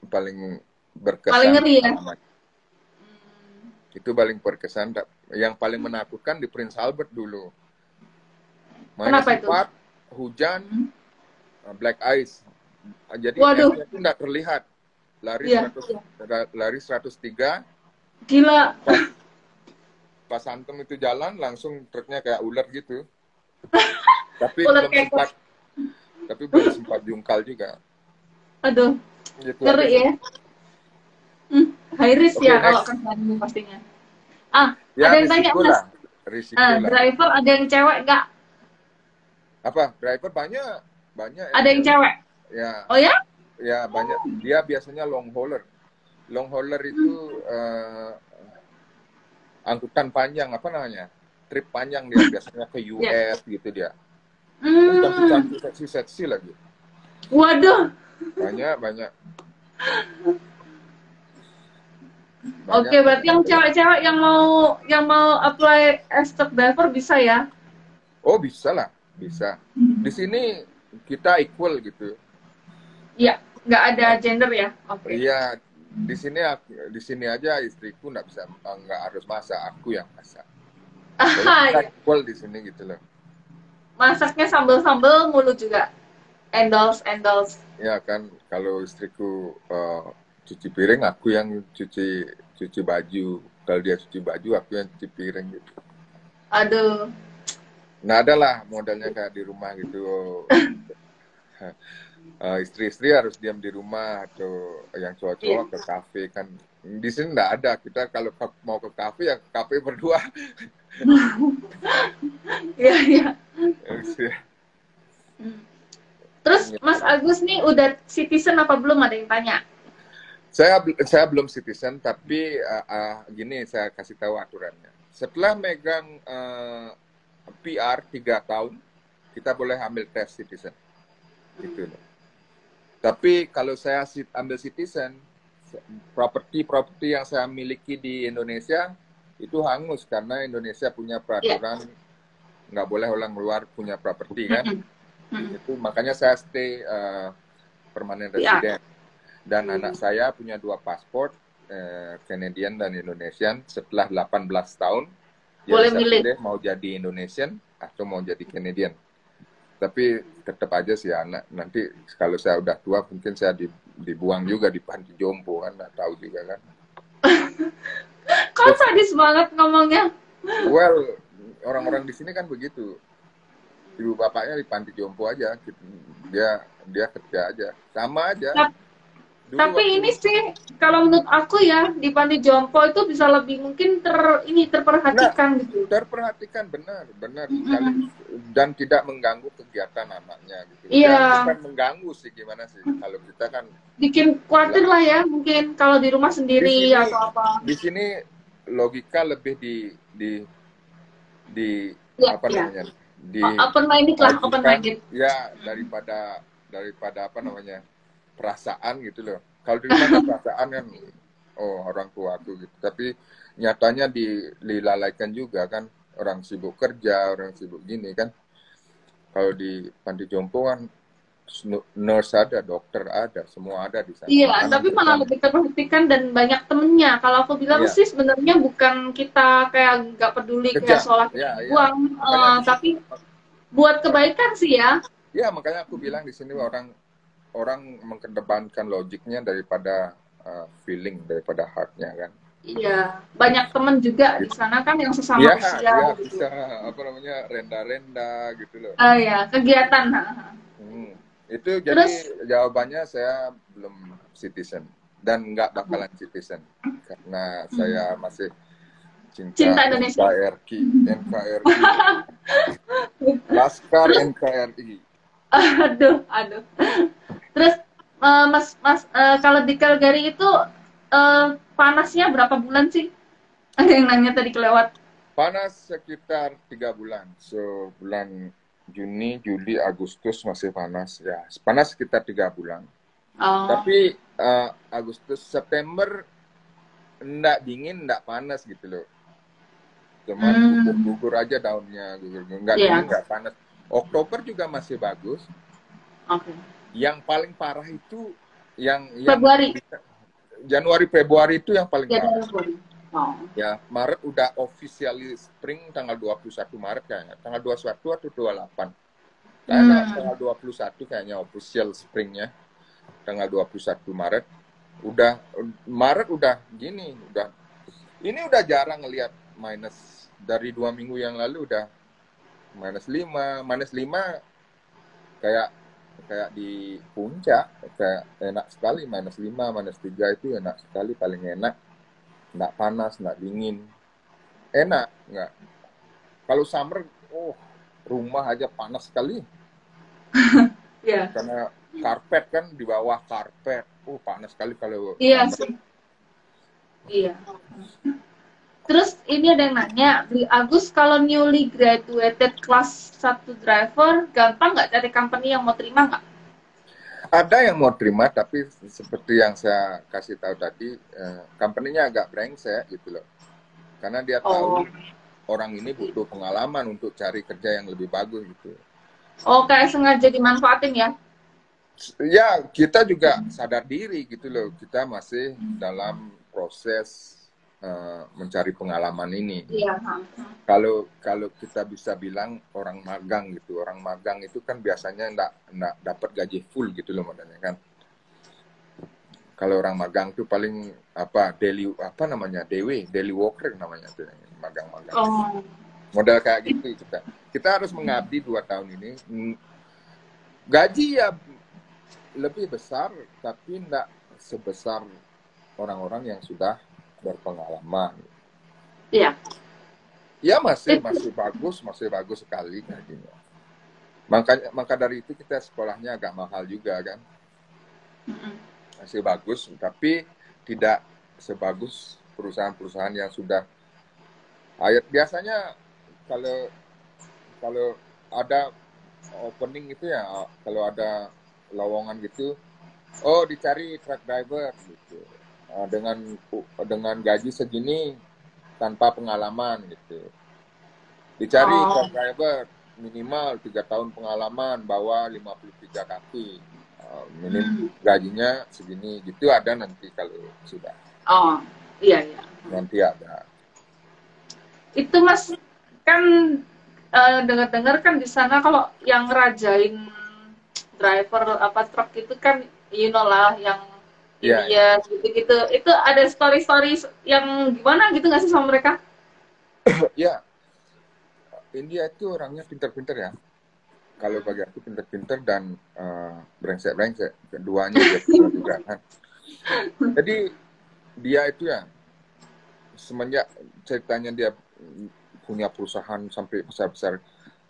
paling berkesan. Paling ngeri ya? itu paling berkesan. Yang paling menakutkan di Prince Albert dulu. Kenapa itu? hujan uh, black ice. Jadi Waduh. itu nggak terlihat. Lari Iya, 100 lari 103 gila. pas Antum itu jalan langsung truknya kayak ular gitu. (laughs) tapi Ular belum sempat tapi belum sempat jungkal juga. Aduh, Gitu ngeri ya. Hmm, high risk Oke, ya kalau kerjaanmu pastinya. Ah, Ya, ada yang tanya mas, lah. driver ada yang cewek nggak? Apa? Driver banyak banyak. Ada yang cewek? Ya, Oh ya? ya banyak. Dia biasanya long hauler. Long hauler itu eh, angkutan panjang apa namanya? Trip panjang dia biasanya ke US gitu dia. Hmm, Cantik-cantik seksi-seksi lagi. waduh. Banyak banyak. Oke, Banyak. berarti yang cewek-cewek yang mau yang mau apply as truck driver bisa ya? Oh bisa lah, bisa. Di sini kita equal gitu. Iya, nggak ada gender ya? Oke. Iya, di sini aku- di sini aja istriku nggak bisa nggak harus masak, aku yang masak. Jadi Ah, iya. equal di sini gitu loh. Masaknya sambel-sambel mulu juga. Endorse, endorse. Ya kan, kalau istriku eh, cuci piring, aku yang cuci cuci baju. Kalau dia cuci baju, aku yang cuci piring gitu. Aduh. Nah ada lah modelnya kayak di rumah gitu. (laughs) Eh, istri-istri harus diam di rumah atau yang cowok-cowok ke kafe kan. Di sini nggak ada. Kita kalau ke- mau ke kafe ya ke kafe berdua. (laughs) Iya, iya. Iya. Hmm. Terus Mas Agus nih udah citizen apa belum ada yang tanya? saya saya belum citizen tapi uh, uh, gini saya kasih tahu aturannya. Setelah megang uh, PR tiga tahun kita boleh ambil tes citizen. Gitu loh. Tapi kalau saya ambil citizen properti-properti yang saya miliki di Indonesia itu hangus karena Indonesia punya peraturan nggak boleh orang luar punya properti kan. Itu makanya saya stay uh, permanen Ya. resident dan Hmm. anak saya punya dua paspor eh, Canadian dan Indonesian setelah 18 tahun dia Boleh bisa milih. mau jadi Indonesian atau mau jadi Canadian tapi tetap aja sih anak nanti kalau saya udah tua mungkin saya di- dibuang juga di panti jompo kan nggak tahu juga kan. (laughs) Kok sadis banget ngomongnya? well orang-orang di sini kan begitu. Ibu bapaknya di panti jompo aja dia dia kerja aja. Sama aja Dulu Tapi waktu- ini sih kalau menurut aku ya di panti jompo itu bisa lebih mungkin ter ini terperhatikan gitu. terperhatikan benar benar Mm-mm. sekali dan tidak mengganggu kegiatan anaknya gitu Iya. Bukan mengganggu sih gimana sih kalau kita kan Bikin khawatir lah ya mungkin kalau di rumah sendiri Di sini- atau apa. di sini logika lebih di di di Ya, apa ya. namanya di Open minded lah, open minded. ya daripada daripada apa namanya perasaan gitu loh kalau di rumah kan (laughs) perasaan kan oh orang tua aku gitu tapi nyatanya di- dilalaikan juga kan orang sibuk kerja orang sibuk gini kan kalau di panti jompo kan nurse ada dokter ada semua ada di sana Iya, Makanan tapi malah terjamin. lebih terperhatikan dan banyak temennya. Kalau aku bilang Iya. sih sebenarnya bukan kita kayak nggak peduli kayak Kejam. sholat Ya, ya. buang, eh, Makanya- tapi buat kebaikan sih ya. Ya makanya aku bilang di sini orang orang mengedepankan logiknya daripada uh, feeling daripada heartnya kan. Iya, banyak temen juga di sana kan yang sesama Iya, usia ya, gitu. bisa apa namanya renda-renda gitu loh. Ah ya, kegiatan. Hmm. Itu jadi Terus- jawabannya saya belum citizen dan nggak bakalan citizen karena saya masih cinta, Cinta Indonesia. NKRI, NKRI, (laughs) Laskar NKRI. Aduh, aduh. Terus eh, Mas Mas eh, kalau di Calgary itu eh, panasnya berapa bulan sih? (laughs) Ada yang nanya tadi kelewat. Panas sekitar tiga bulan. So bulan Juni, Juli, Agustus masih panas. Ya, panas sekitar tiga bulan. Oh, Tapi eh, Agustus, September ndak dingin ndak panas gitu loh cuman Hmm. gugur-gugur aja daunnya gugur nggak Iya. dingin nggak panas Oktober juga masih bagus Oke. yang paling parah itu yang yang Februari. Januari Februari itu yang paling Ya, parah. Oh. ya Maret udah officially spring tanggal 21 Maret kayaknya tanggal 21 atau 28 Kayaknya Hmm. tanggal 21 kayaknya official springnya tanggal 21 Maret udah Maret udah gini udah ini udah jarang ngelihat minus dari dua minggu yang lalu udah minus 5 minus 5 kayak kayak di puncak kayak enak sekali. Minus 5 minus 3 itu enak sekali paling enak. Nggak panas nggak dingin. Enak nggak. Kalau summer oh rumah aja panas sekali. (laughs) Iya. karena karpet kan di bawah karpet. Oh panas sekali kalau Iya sih. Iya. Terus ini ada yang nanya, di Agus kalau newly graduated kelas 1 driver, gampang nggak cari company yang mau terima nggak? ada yang mau terima tapi seperti yang saya kasih tahu tadi eh, company-nya agak brengsek gitu loh karena dia tahu Oh. orang ini butuh pengalaman untuk cari kerja yang lebih bagus gitu Oh, kayak sengaja dimanfaatin ya? ya kita juga sadar diri gitu loh kita masih dalam proses eh, mencari pengalaman ini. Iya. kalau kalau kita bisa bilang orang magang gitu orang magang itu kan biasanya enggak enggak dapat gaji full gitu loh modalnya kan. Kalau orang magang tuh paling apa daily apa namanya DW daily worker namanya tuh magang-magang. Oh. modal kayak gitu kita. Kita harus mengabdi dua tahun ini. Gaji ya lebih besar tapi enggak sebesar orang-orang yang sudah berpengalaman. Iya. ya masih Itu. masih bagus masih bagus sekali gajinya makanya maka dari itu kita sekolahnya agak mahal juga kan? Masih bagus tapi tidak sebagus perusahaan-perusahaan yang sudah ayat biasanya kalau kalau ada opening itu ya kalau ada lowongan gitu oh dicari truck driver gitu dengan dengan gaji segini tanpa pengalaman gitu dicari Oh. truck driver minimal tiga tahun pengalaman bawa 53 kaki minim Hmm. gajinya segini gitu ada nanti kalau sudah Oh, iya iya. nanti ada Itu Mas kan eh, dengar-dengar kan di sana kalau yang ngerajain driver apa truk itu kan you know lah yang Iya, India gitu-gitu. Itu ada story-story yang gimana gitu nggak sih sama mereka? (coughs) ya India itu orangnya pinter-pinter ya. Kalau bagi aku pinter-pinter dan eh, brengsek-brengsek. Keduanya dia (laughs) juga kan. Jadi dia itu ya semenjak ceritanya dia punya perusahaan sampai besar-besar.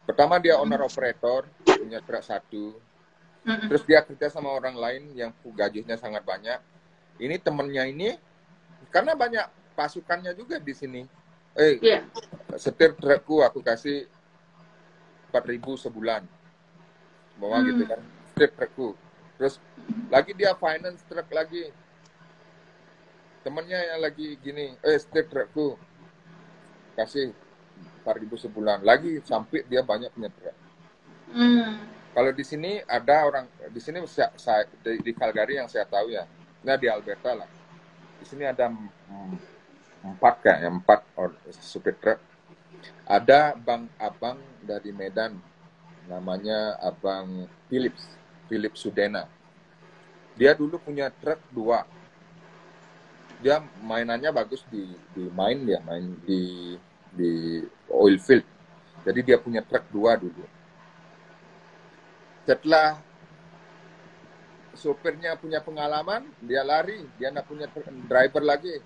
Pertama dia owner operator punya truk satu Mm-mm. terus dia kerja sama orang lain yang gajinya sangat banyak ini temennya ini karena banyak pasukannya juga di sini eh Iya. setir trukku aku kasih 4000 sebulan bawa Hmm. gitu kan setir trukku terus lagi dia finance truk lagi temennya yang lagi gini eh setir trukku kasih 4000 sebulan lagi sampai dia banyak punya truk Hmm. Kalau di sini ada orang di sini saya, saya- di, di Calgary yang saya tahu ya. Nah di Alberta lah. Di sini ada empat kayaknya empat or, supir truk ada bang abang dari Medan. Namanya abang Philips Philip Sudena. Dia dulu punya truk dua. Dia mainannya bagus di di main dia main di di oil field. Jadi dia punya truk dua dulu setelah sopirnya punya pengalaman, dia lari, dia nggak punya driver lagi.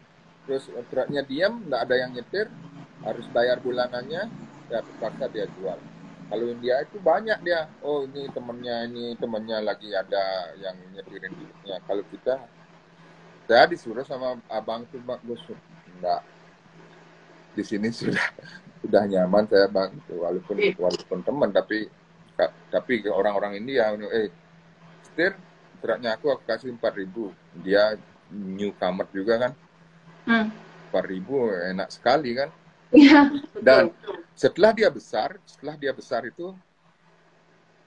Terus truknya diam, nggak ada yang nyetir, harus bayar bulanannya, ya terpaksa dia jual. Kalau India itu banyak dia, oh ini temennya, ini temennya lagi ada yang nyetirin dirinya. Kalau kita, saya disuruh sama abang tuh bagus, nggak di sini (laughs) sudah sudah nyaman saya bang, walaupun walaupun teman tapi tapi ke orang-orang India eh setir truknya aku aku kasih 4000 dia newcomer juga kan Hmm. 4000 enak sekali kan. Iya. Dan setelah dia besar, setelah dia besar itu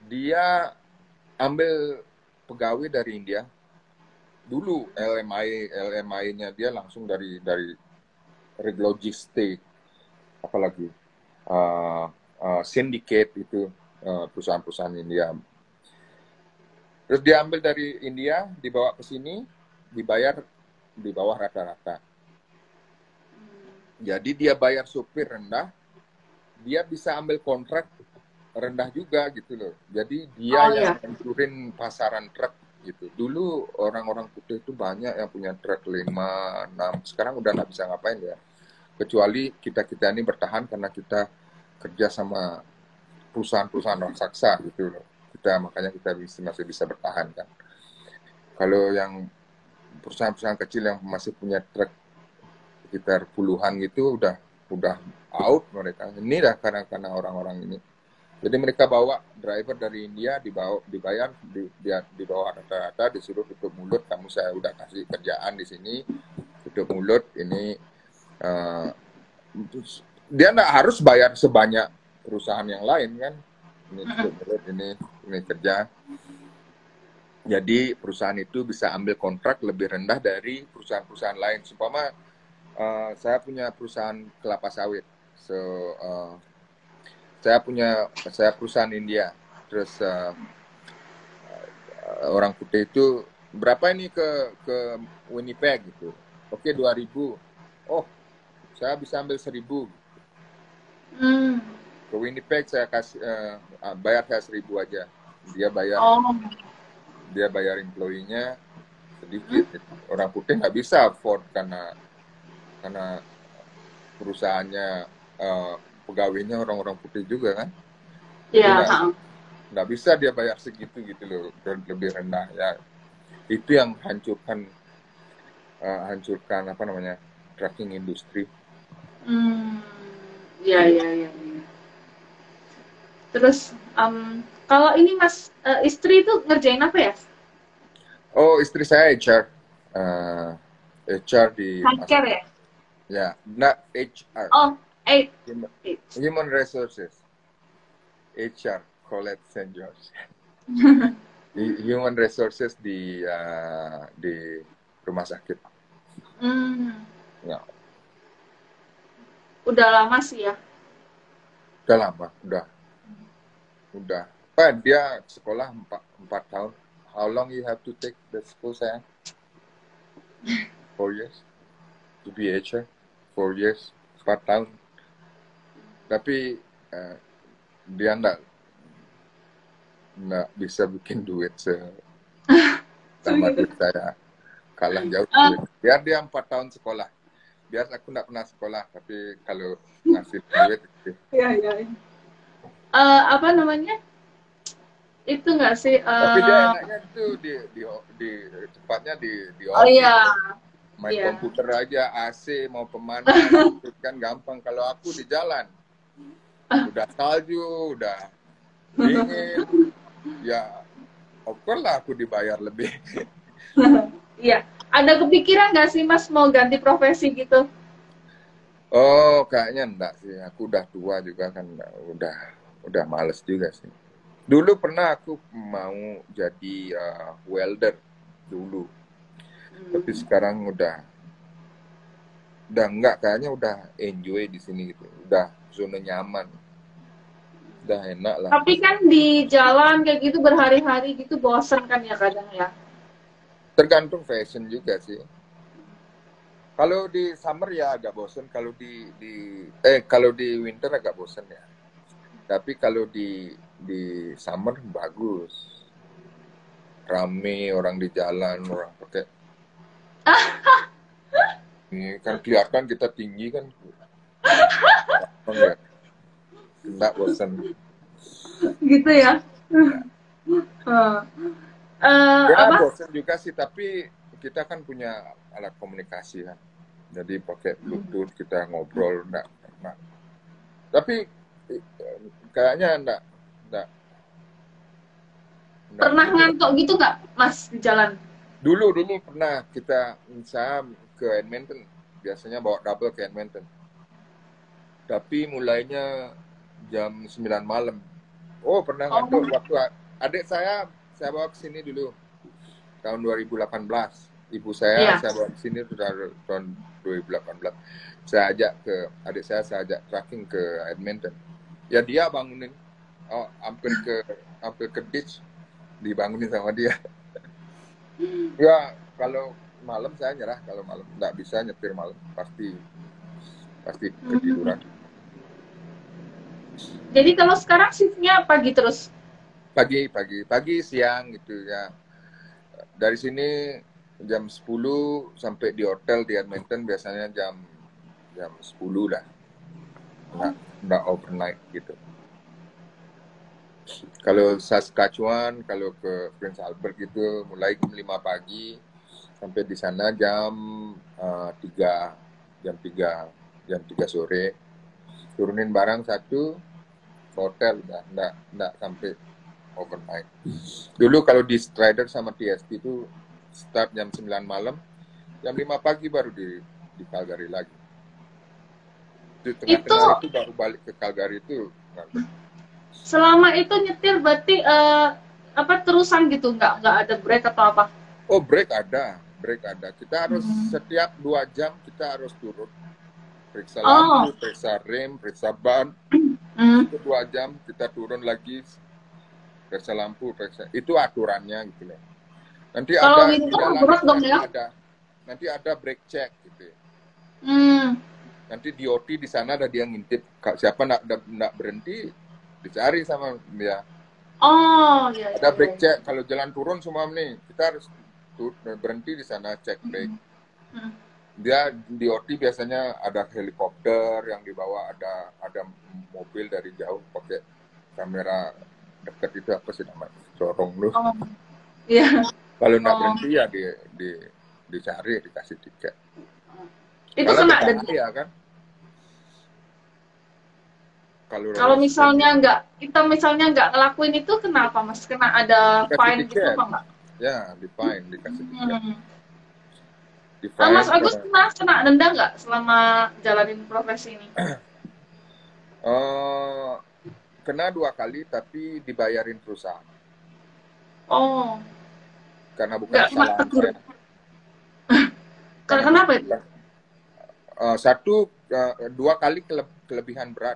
dia ambil pegawai dari India. Dulu LMI LMI-nya dia langsung dari dari rig logistik apalagi uh, uh, syndicate itu perusahaan-perusahaan India. Terus dia ambil dari India, dibawa ke sini, dibayar di bawah rata-rata. Jadi dia bayar supir rendah, dia bisa ambil kontrak rendah juga gitu loh. Jadi dia Oh, yang iya. hancurin pasaran truk gitu. Dulu orang-orang putih itu banyak yang punya truk 5, 6. Sekarang udah nggak bisa ngapain ya. Kecuali kita-kita ini bertahan karena kita kerja sama perusahaan-perusahaan raksasa gitu loh. Kita makanya kita bisa, masih bisa bertahan kan. Kalau yang perusahaan-perusahaan kecil yang masih punya truk sekitar puluhan gitu udah udah out mereka. Ini dah karena karena orang-orang ini. Jadi mereka bawa driver dari India dibawa dibayar di, dia dibawa rata-rata disuruh tutup mulut kamu saya udah kasih kerjaan di sini tutup mulut ini terus dia nggak harus bayar sebanyak perusahaan yang lain kan? Ini mulut ini ini kerja. Jadi perusahaan itu bisa ambil kontrak lebih rendah dari perusahaan-perusahaan lain. Seumpama eh, saya punya perusahaan kelapa sawit. So eh, saya punya saya perusahaan India. Terus uh, uh, orang putih itu berapa ini ke ke Winnipeg? gitu. Oke 2000 oh saya bisa ambil 1000 Hmm. Winnipeg saya kasih uh, uh, bayar saya 1000 aja dia bayar Oh. dia bayar employee-nya sedikit gitu. orang putih nggak bisa afford karena karena perusahaannya uh, pegawainya orang-orang putih juga kan Iya. Ha. nggak bisa dia bayar segitu gitu loh dan lebih rendah ya itu yang hancurkan eh, hancurkan apa namanya trucking industri Hmm. Iya, iya, iya. iya. Terus, em, kalau ini Mas, eh, istri itu ngerjain apa ya? oh istri saya HR eh, HR di Healthcare ya? ya not HR Oh, eight. Human, eight. Human Resources HR Colette St. George (laughs) Human Resources di eh, di rumah sakit Hmm. ya Udah lama sih ya. udah lama udah udah Pak, dia sekolah empat, empat tahun how long you have to take the school sayang four years to be HR four years empat tahun tapi eh, dia enggak enggak bisa bikin duit se (laughs) sama duit saya kalah jauh Ah. duit. biar dia empat tahun sekolah biar aku enggak pernah sekolah tapi kalau ngasih duit (laughs) Iya, iya. iya. Eh, apa namanya? Itu nggak sih? Tapi dia eh, enaknya itu di di di tempatnya di di oh iya. Main iya. komputer aja AC mau pemanas (laughs) itu kan gampang. Kalau aku di jalan udah salju, udah dingin, (laughs) ya of course lah aku dibayar lebih. (laughs) Iya. Ada kepikiran nggak sih Mas mau ganti profesi gitu? Oh, kayaknya enggak sih. Aku udah tua juga kan, udah udah males juga sih. Dulu pernah aku mau jadi uh, welder dulu. tapi sekarang udah udah enggak kayaknya udah enjoy di sini gitu udah zona nyaman udah enak lah Tapi kan di jalan kayak gitu berhari-hari gitu bosen kan ya kadang ya. tergantung fashion juga sih kalau di summer ya agak bosen kalau di di eh kalau di winter agak bosen ya tapi kalau di di summer bagus. Rame orang di jalan orang pakai. (laughs) Ini kan kelihatan kita tinggi kan. Enggak enggak bosen. Gitu ya. Eh, ya apa? bosen juga sih tapi kita kan punya alat komunikasi kan. Jadi pakai bluetooth kita ngobrol enggak, enggak. tapi kayaknya enggak enggak, enggak Pernah ngantuk gitu nggak Mas di jalan? dulu dulu pernah kita saya ke Edmonton biasanya bawa double ke Edmonton. Tapi mulainya jam 9 malam. Oh, pernah Oh. ngantuk waktu adik saya saya bawa ke sini dulu tahun 2018. Ibu saya Iya. saya bawa ke sini sudah tahun 2018. Saya ajak ke adik saya saya ajak trekking ke Edmonton. Ya dia bangunin. Oh, hampir ke hampir ke beach dibangunin sama dia. (laughs) ya kalau malam saya nyerah. Kalau malam nggak bisa nyetir malam. Pasti pasti ketiduran. Jadi kalau sekarang shiftnya pagi terus. pagi pagi. Pagi siang gitu ya. Dari sini jam 10 sampai di hotel di Edmonton biasanya jam jam 10 lah. Nggak nggak overnight gitu kalau Saskatchewan kalau ke Prince Albert gitu mulai jam 5 pagi sampai di sana jam uh, 3 jam 3 jam 3 sore turunin barang satu hotel udah nggak nggak sampai overnight. Dulu kalau di Strider sama TST itu start jam 9 malam, jam 5 pagi baru di di Calgary lagi. Itu tengah-tengah itu baru balik ke Calgary itu. Selama itu nyetir berarti eh, apa terusan gitu nggak nggak ada break atau apa? Oh break ada, break ada. Kita harus Hmm. setiap dua jam kita harus turun. Periksa Oh. lampu, periksa rem, periksa ban. Hmm. Itu dua jam kita turun lagi, periksa lampu, periksa. Itu aturannya gitu loh. Nanti Kalau ada winter di berat dong nanti ya? ada nanti ada break check gitu. Hmm. Nanti di OT di sana ada dia ngintip siapa nak nak berhenti dicari sama dia. Oh iya. Ada iya, break iya. check kalau jalan turun semua nih kita harus berhenti di sana cek break. Hmm. Dia di OT biasanya ada helikopter yang dibawa ada ada mobil dari jauh pakai kamera dekat itu apa sih namanya corong lu. Oh. Iya. Kalau nak Oh. berhenti ya di, di dicari dikasih tiket. Itu kena berbahaya, denda. kan. Kalau Kalau misalnya nggak kita misalnya nggak ngelakuin itu kenapa mas? Kena ada Dikasih fine gitu apa nggak? ya di fine dikasih tiket. Hmm. Di Nah, mas Agus pernah kena denda nggak selama jalanin profesi ini? (clears throat) Eh, kena dua kali tapi dibayarin perusahaan Oh, karena bukan kesalahan tegur. saya. Karena kenapa itu? Eh, satu eh, dua kali kele- kelebihan berat.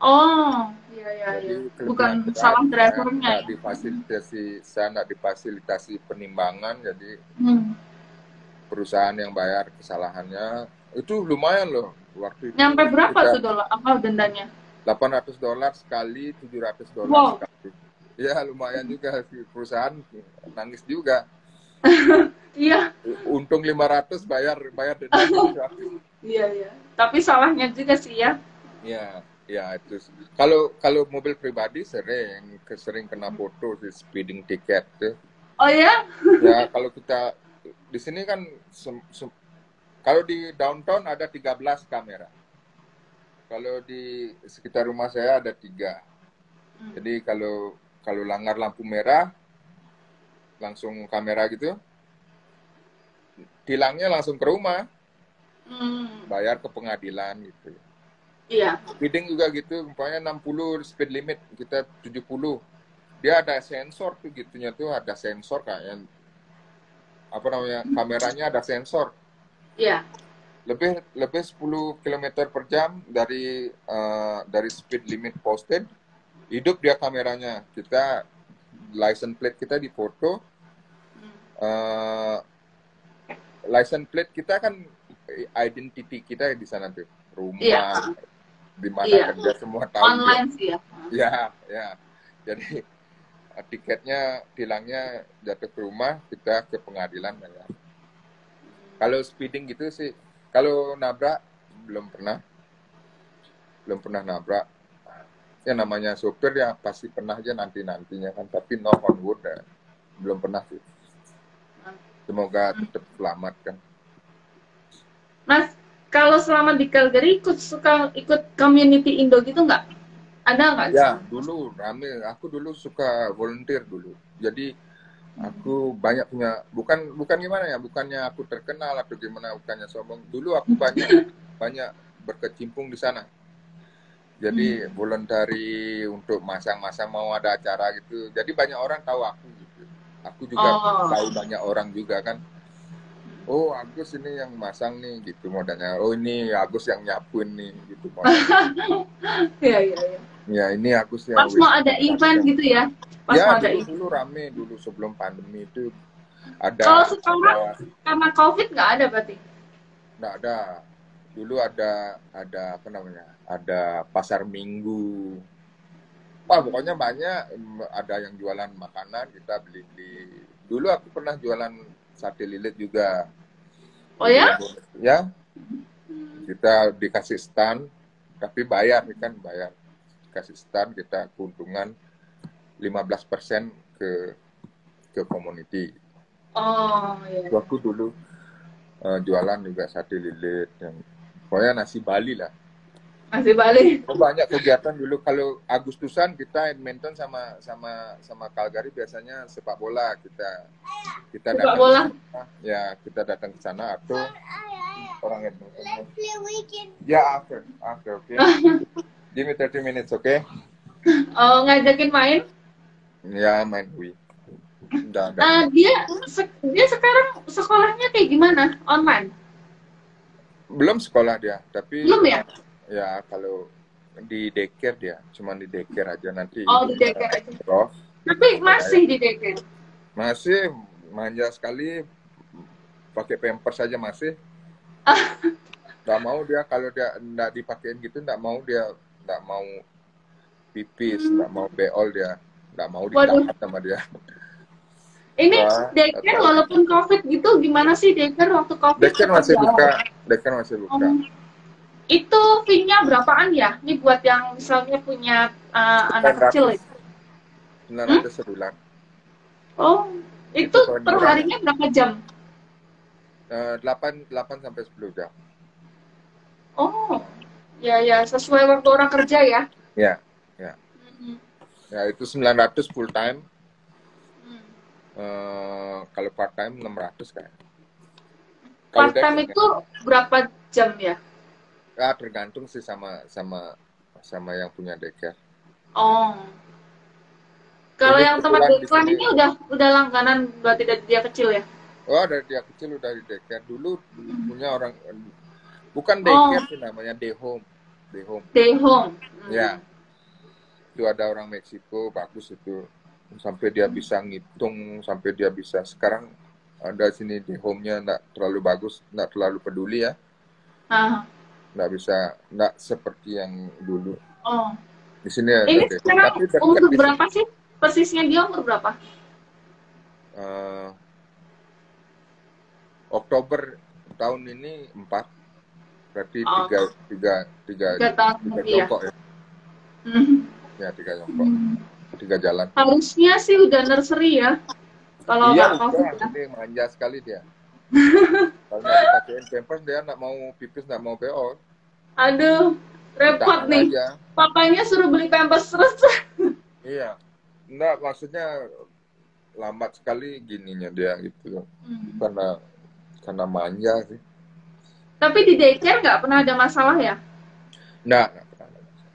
Oh, iya iya iya. Bukan salah saya drivernya. nggak ya? difasilitasi saya nggak difasilitasi penimbangan jadi Hmm. perusahaan yang bayar kesalahannya itu lumayan loh waktu itu Nyampe berapa kita tuh dolar? Apa dendanya? 800 dolar sekali 700 dolar Wow. sekali ya lumayan juga sih perusahaan nangis juga (laughs) Iya, untung 500 bayar bayar denda 700 iya iya. Tapi salahnya juga sih ya. ya ya itu kalau kalau mobil pribadi sering sering kena foto sih speeding ticket tuh Oh ya? (laughs) ya kalau kita di sini kan sem- sem- kalau di downtown ada 13 kamera kalau di sekitar rumah saya ada tiga Hmm. jadi kalau kalau langgar lampu merah langsung kamera gitu tilangnya langsung ke rumah Hmm. bayar ke pengadilan gitu Iya. speeding juga gitu umpamanya 60 speed limit kita 70 dia ada sensor tuh gitunya tuh ada sensor kayak apa namanya kameranya ada sensor Iya. lebih lebih 10 km per jam dari eh, dari speed limit posted hidup dia kameranya kita license plate kita difoto Hmm. eh license plate kita kan identity kita di sana tuh rumah Iya. Di mana Iya. kerja semua tahu Online sih ya. ya ya jadi eh, tiketnya tilangnya jatuh ke rumah kita ke pengadilan ya. kalau speeding gitu sih kalau nabrak belum pernah belum pernah nabrak ya namanya sopir ya pasti pernah aja nanti nantinya kan tapi no on wood ya. belum pernah sih semoga tetap selamat kan Mas, kalau selama di Calgary ikut suka ikut community Indo gitu nggak? Ada nggak? Ya, dulu rame. Aku dulu suka volunteer dulu. Jadi Aku banyak punya bukan bukan gimana ya, bukannya aku terkenal atau gimana, bukannya sombong. Dulu aku (laughs) banyak banyak berkecimpung di sana. Jadi Hmm. untuk masang-masang mau ada acara gitu. Jadi banyak orang tahu aku gitu. Aku juga Oh. tahu banyak orang juga kan. Oh Agus ini yang masang nih gitu modalnya. Oh ini Agus yang nyapuin nih gitu. (laughs) Iya, iya, iya. ya ini Agus yang Pas mau ada event gitu ya? Pas ya mau ada dulu, event. dulu rame dulu sebelum pandemi itu ada Kalau sekarang ada karena COVID nggak ada berarti? nggak ada dulu ada ada apa namanya ada pasar minggu wah pokoknya banyak ada yang jualan makanan kita beli beli dulu aku pernah jualan sate lilit juga Oh ya? ya kita dikasih stand tapi bayar kan bayar kasih stand kita keuntungan 15% ke ke community Oh, iya. waktu dulu eh, jualan juga sate lilit yang pokoknya nasi Bali lah Masih balik. Oh, banyak kegiatan dulu kalau Agustusan kita Edmonton sama sama sama Calgary biasanya sepak bola kita kita Sepak datang bola. sana, ya kita datang ke sana atau orang Edmonton ya after after oke (laughs) give me 30 minutes oke Oh, ngajakin main. ya main Wii udah Eh, dia se- dia sekarang sekolahnya kayak gimana? Online? belum sekolah dia tapi Belum ya? Ya kalau di daycare dia cuman di daycare aja nanti Oh, di daycare aja. Prof. Tapi masih di daycare. masih manja sekali pakai pampers saja masih (laughs) nggak mau dia kalau dia nggak dipakein gitu nggak mau dia nggak mau pipis nggak mau beol dia nggak mau ditahan sama dia Ini Wah, daycare walaupun COVID gitu gimana sih daycare waktu COVID? daycare masih buka daycare masih buka Oh. Itu fee-nya berapaan ya? Ini buat yang misalnya punya uh, anak 900. kecil. ya? 900 sebulan Oh, itu Itu per harinya berapa jam? Eh, 8 8 sampai 10 jam Oh, ya ya sesuai waktu orang kerja ya. ya Hmm. ya itu 900 full time Hmm. Eh, kalau part time 600 kayak Kalau Part time itu berapa jam ya? Ya tergantung sih sama sama sama yang punya daycare Oh. Kalau yang di iklan sini- ini udah udah langganan berarti dari dia kecil ya? Oh dari dia kecil udah di daycare dulu punya orang bukan Oh. daycare sih namanya day home day home Day home. Hmm. ya itu ada orang Meksiko bagus itu sampai dia bisa ngitung sampai dia bisa sekarang ada sini day home-nya nggak terlalu bagus nggak terlalu peduli ya Ah. Nggak bisa nggak seperti yang dulu Oh. di sini ada Ini sekarang tapi umur berapa sih? Persisnya dia umur berapa? Eh, Oktober tahun ini empat berarti Oh. tiga tiga tiga Tiga tahun tiga ya? jongkok ya Hmm. ya tiga jongkok Hmm. tiga jalan Harusnya sih udah nursery ya. Kalau iya nggak udah ya. ini manja sekali dia (laughs) kalau nggak dipakein pampers dia nggak mau pipis nggak mau beol Aduh, repot nih. aja. Papanya suruh beli pampers terus. (laughs) iya nggak maksudnya lambat sekali gininya dia gitu Hmm. karena karena manja sih Tapi di daycare nggak pernah ada masalah ya? nggak nggak pernah ada masalah.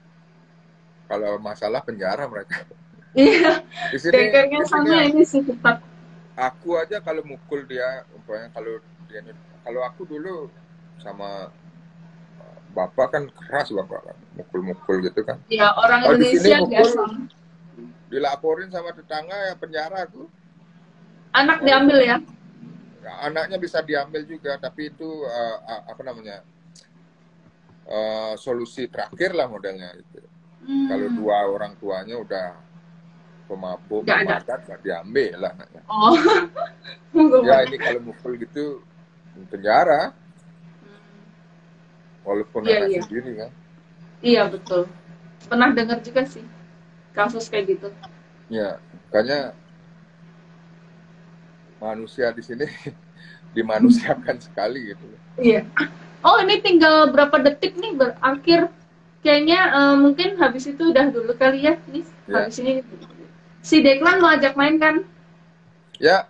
kalau masalah penjara mereka Iya, di sini daycare-nya di sini sama ini sih tetap. aku aja kalau mukul dia umpamanya kalau kalau aku dulu sama uh, bapak kan keras bapak kan mukul-mukul gitu kan. Ya orang Kalau di sini Indonesia mukul- dilaporin sama tetangga ya penjara aku. Anak diambil ya? Ya, anaknya bisa diambil juga tapi itu uh, apa namanya uh, solusi terakhir lah modelnya itu. Hmm. kalau dua orang tuanya udah pemabuk pemadat nggak diambil lah anaknya. Oh. (laughs) ya ini kalau mukul gitu penjara walaupun Iya, anak iya. sendiri kan Iya betul. Pernah dengar juga sih kasus kayak gitu. Ya, makanya manusia di sini (laughs) dimanusiakan sekali gitu. Iya. Oh ini tinggal berapa detik nih berakhir. Kayaknya eh, mungkin habis itu udah dulu kali ya. Nih Ya. habis ini si Deklan mau ajak main kan? Ya,